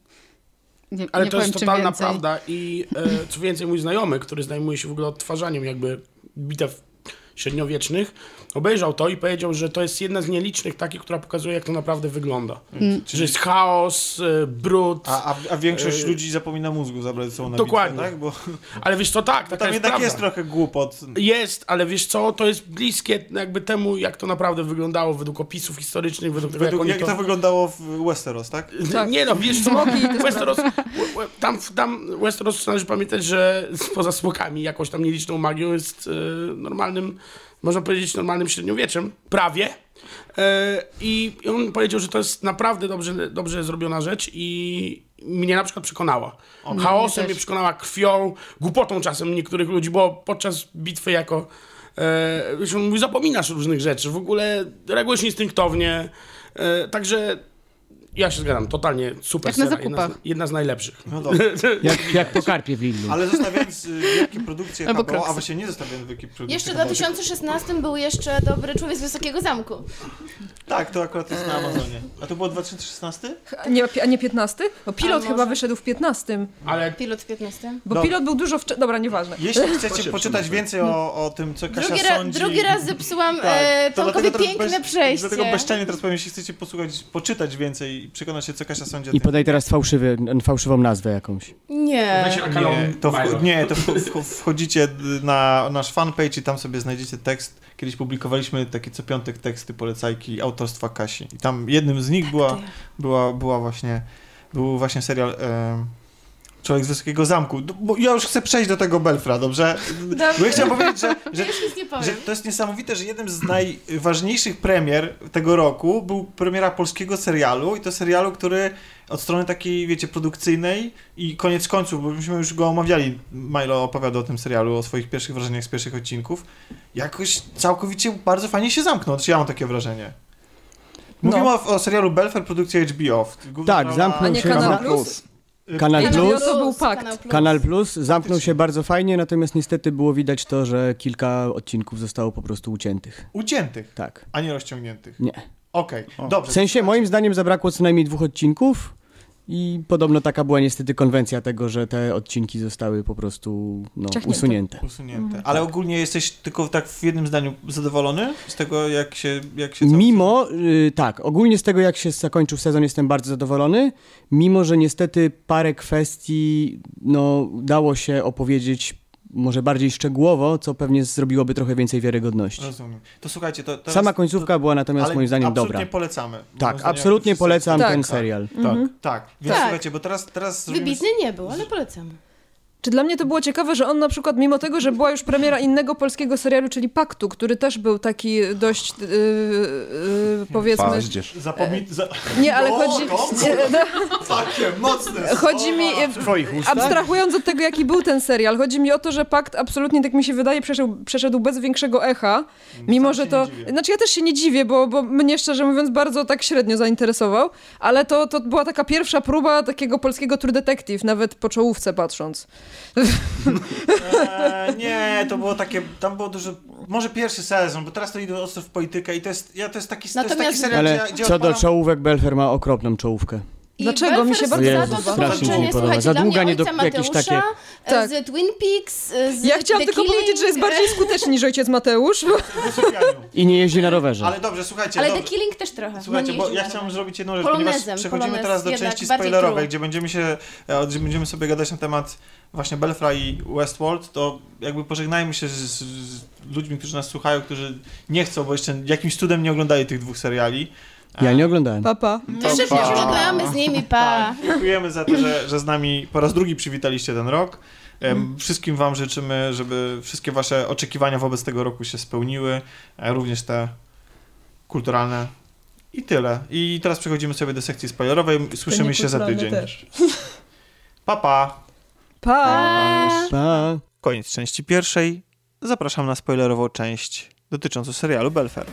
Nie, Ale nie to powiem, jest totalna prawda i e, co więcej, mój znajomy, który zajmuje się w ogóle odtwarzaniem jakby bitew średniowiecznych, obejrzał to i powiedział, że to jest jedna z nielicznych takich, która pokazuje, jak to naprawdę wygląda. Że jest chaos, e, brud, A, a, a większość E, ludzi zapomina mózgu zabrać sobą na Dokładnie. bitwę, tak? Bo ale wiesz co, tak, taka tam jest jednak prawda. jest trochę głupot. Jest, ale wiesz co, to jest bliskie jakby temu, jak to naprawdę wyglądało według opisów historycznych, według tego, Według, jak jak to to... wyglądało w Westeros, tak? Tak. Nie no, wiesz co, Westeros, we- we- tam, tam Westeros należy pamiętać, że poza smokami, jakąś tam nieliczną magią jest e, normalnym, można powiedzieć normalnym średniowieczem, prawie. E, I on powiedział, że to jest naprawdę dobrze, dobrze zrobiona rzecz i mnie na przykład przekonała. Chaosem mnie przekonała, krwią, głupotą czasem niektórych ludzi, bo podczas bitwy jako e, wiesz, on mówi, zapominasz różnych rzeczy, w ogóle reagujesz instynktownie, e, także ja się zgadzam, totalnie super Jak na seria, jedna, jedna z najlepszych. No dobrze. Jak, jak po karpie w Lidlu. Ale zostawiając y, wielkie produkcje Albo HBO, a właśnie nie zostawiając wielkie produkcje Jeszcze w HBO, 2016 był jeszcze Dobry Człowiek z Wysokiego Zamku. Tak, to akurat jest na Amazonie. A to było 2016? A nie, a nie 15? Bo pilot chyba wyszedł w 15. Ale Pilot w 15. Bo No. pilot był dużo wcześniej. Dobra, nieważne. Jeśli chcecie poczytać więcej o, o tym, co Kasia Drugi, ra, sądzi... drugi raz zepsułam Tak, e, to Tomkowi piękne bez- przejście. Dlatego bezczelnie teraz powiem, jeśli chcecie posłuchać, poczytać więcej i przekonać się, co Kasia sądzi o I tym. podaj teraz fałszywy, fałszywą nazwę jakąś. Nie. Nie, to, w, nie, to w, w, wchodzicie na nasz fanpage i tam sobie znajdziecie tekst. Kiedyś publikowaliśmy takie co piątek teksty polecajki autorstwa Kasi. I tam jednym z nich była, była, była właśnie, był właśnie serial e, Człowiek z Wysokiego Zamku. D- Bo ja już chcę przejść do tego Belfra, dobrze? Bo ja chciałem powiedzieć, że, że że to jest niesamowite, że jednym z najważniejszych premier tego roku był premiera polskiego serialu i to serialu, który od strony takiej, wiecie, produkcyjnej i koniec końców, bo myśmy już go omawiali, Milo opowiadał o tym serialu, o swoich pierwszych wrażeniach z pierwszych odcinków, jakoś całkowicie bardzo fajnie się zamknął, znaczy ja mam takie wrażenie. Mówimy o, o serialu Belfer, produkcja HBO. Tak, zamknął A nie się. Kanal za- Plus? Kanal HBO Plus? to był pakt. Kanał Plus. Kanal Plus zamknął się bardzo fajnie, natomiast niestety było widać to, że kilka odcinków zostało po prostu uciętych. Uciętych, Tak. a nie rozciągniętych. Nie. Okej, dobrze. W sensie moim zdaniem zabrakło co najmniej dwóch odcinków i podobno taka była niestety konwencja tego, że te odcinki zostały po prostu no, usunięte. Usunięte. Ale ogólnie jesteś tylko tak w jednym zdaniu zadowolony z tego, jak się. Jak się Mimo, y, tak, ogólnie z tego jak się zakończył sezon jestem bardzo zadowolony, mimo że niestety parę kwestii no, dało się opowiedzieć może bardziej szczegółowo, co pewnie zrobiłoby trochę więcej wiarygodności. Rozumiem. To słuchajcie, to. Teraz, Sama końcówka była to, natomiast ale moim zdaniem absolutnie dobra. polecamy. Moim Tak, zdaniem absolutnie polecam Tak. ten Tak. serial. Tak, tak. Więc Tak. słuchajcie, bo teraz, teraz zrobimy... Wybitny nie był, ale polecamy. Czy dla mnie to było ciekawe, że on na przykład, mimo tego, że była już premiera innego polskiego serialu, czyli Paktu, który też był taki dość, yy, yy, powiedzmy... Paździerz. Zapomnij... Za... Nie, ale O, chodzi... Nie, no, Takie mocne! chodzi mi... Abstrahując od tego, jaki był ten serial, chodzi mi o to, że Pakt absolutnie, tak mi się wydaje, przeszedł, przeszedł bez większego echa, mimo Wcale że to... Znaczy ja też się nie dziwię, bo, bo mnie szczerze mówiąc bardzo tak średnio zainteresował, ale to, to była taka pierwsza próba takiego polskiego True Detective, nawet po czołówce patrząc. Eee, nie, to było takie... Tam było dużo... Może pierwszy sezon, bo teraz to idę ostro w politykę i to jest, ja, to jest taki, to jest taki Natomiast- serial, Ale gdzie, gdzie co do odpalam- czołówek, Belfer ma okropną czołówkę. I Dlaczego? Mi się bardzo za Jezu, to podoba. strasznie mi się dokończenie, podoba. słuchajcie, Za dla długa, mnie nie do- ojca jakieś Mateusza, takie- e, Tak. z Twin Peaks, e, z Ja chciałam The tylko Killing, powiedzieć, że jest bardziej skuteczny niż ojciec Mateusz. I nie jeździ na rowerze. Ale dobrze, słuchajcie, Ale dobrze. The Killing też trochę. Słuchajcie, No nie bo ja rowerze. zrobić jedną rzecz, ponieważ przechodzimy polonez teraz do części spoilerowej, true. gdzie będziemy się, gdzie będziemy sobie gadać na temat właśnie Belfra i Westworld, to jakby pożegnajmy się z, z, z ludźmi, którzy nas słuchają, którzy nie chcą, bo jeszcze jakimś cudem nie oglądali tych dwóch seriali. Ja nie oglądałem. Papa. To szybko pa. żegnamy z nimi, pa. Dziękujemy za to, że, że z nami po raz drugi przywitaliście ten rok. Em, Wszystkim Wam życzymy, żeby wszystkie Wasze oczekiwania wobec tego roku się spełniły, e, również te kulturalne. I tyle. I teraz przechodzimy sobie do sekcji spoilerowej. Słyszymy się za tydzień. Też. Pa, pa. Pa! Pa. Koniec części pierwszej. Zapraszam na spoilerową część dotyczącą serialu Belfer.